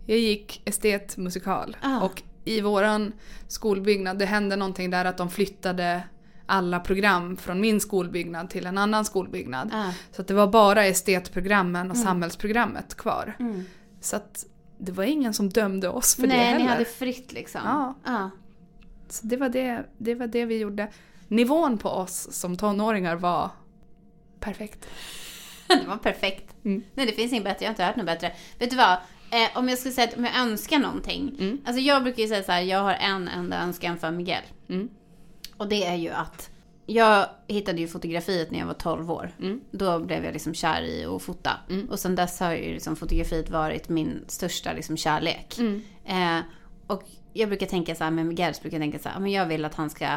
Jag gick estetmusikal Ah. och i våran skolbyggnad, det hände någonting där att de flyttade alla program från min skolbyggnad till en annan skolbyggnad. Ah. Så att det var bara estetprogrammen och samhällsprogrammet kvar. Mm. Så att det var ingen som dömde oss för det Nej, heller. ni hade fritt liksom. Ja. ja. Så det var det, det var det vi gjorde. Nivån på oss som tonåringar var perfekt. [LAUGHS] det var perfekt. Mm. Nej, det finns inget bättre. Jag har inte hört något bättre. Vet du vad? Eh, om jag skulle säga att om jag önskar någonting. Mm. Alltså jag brukar ju säga så här, jag har en enda önskan för Miguel. Mm. Och det är ju att jag hittade ju fotografiet när jag var 12 år. Mm. Då blev jag liksom kär i att fota. Mm. Och sen dess har ju liksom fotografiet varit min största liksom kärlek. Mm. Eh, och jag brukar tänka så här med så brukar jag tänka så här, men jag vill att han ska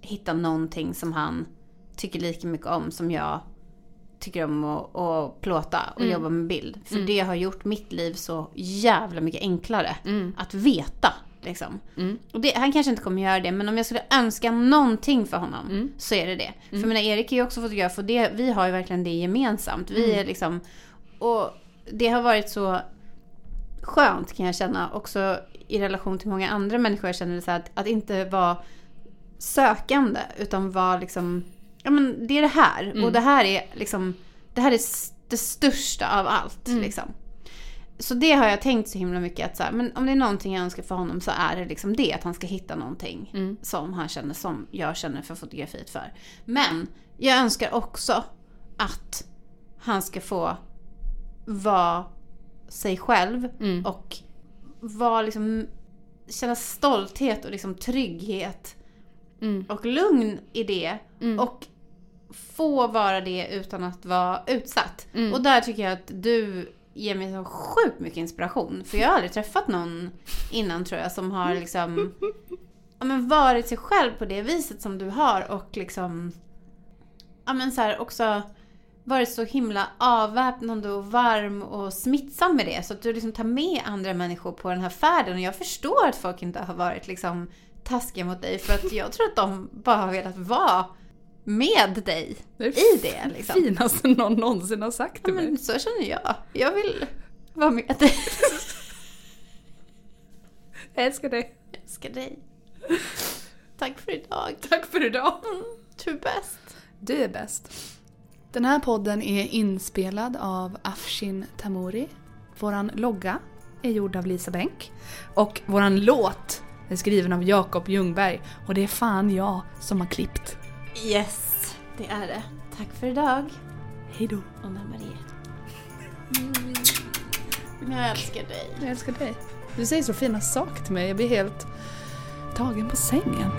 hitta någonting som han tycker lika mycket om som jag tycker om att, att plåta och Mm. jobba med bild. För Mm. det har gjort mitt liv så jävla mycket enklare Mm. att veta. Liksom. Mm. Och det, han kanske inte kommer göra det, men om jag skulle önska någonting för honom Mm. så är det det. För mina Erik är ju också fotograf och det, vi har ju verkligen det gemensamt. Vi Mm. är liksom, och det har varit så skönt kan jag känna också i relation till många andra människor. Jag känner så att, att inte vara sökande utan vara liksom, ja men det är det här. Mm. Och det här är liksom, det här är det största av allt. Mm. Liksom. Så det har jag tänkt så himla mycket att så här, men om det är någonting jag önskar för honom så är det liksom det. Att han ska hitta någonting Mm. som han känner som jag känner för fotografiet för. Men jag önskar också att han ska få vara sig själv Mm. och vara liksom, känna stolthet och liksom trygghet Mm. och lugn i det. Mm. Och få vara det utan att vara utsatt. Mm. Och där tycker jag att du ger mig så sjukt mycket inspiration. För jag har aldrig träffat någon innan tror jag som har liksom ja, men varit sig själv på det viset som du har och liksom ja men så här också varit så himla avväpnande och varm och smittsam med det. Så att du liksom tar med andra människor på den här färden. Och jag förstår att folk inte har varit liksom taskiga mot dig. För att jag tror att de bara har velat vara med dig Det i det. Liksom. finaste någon någonsin har sagt Ja, till mig. men så känner jag. Jag vill vara med dig. [LAUGHS] Jag älskar dig. Jag älskar dig. Tack för idag. Tack för idag. Du är bäst. Du är bäst. Den här podden är inspelad av Afshin Tamori. Våran logga är gjord av Lisa Bänk. Och våran låt är skriven av Jakob Ljungberg. Och det är fan jag som har klippt. Yes, det är det. Tack för idag. Hejdå. Anna Marie. Mm. Jag älskar dig. Jag älskar dig. Du säger så fina saker till mig. Jag blir helt tagen på sängen.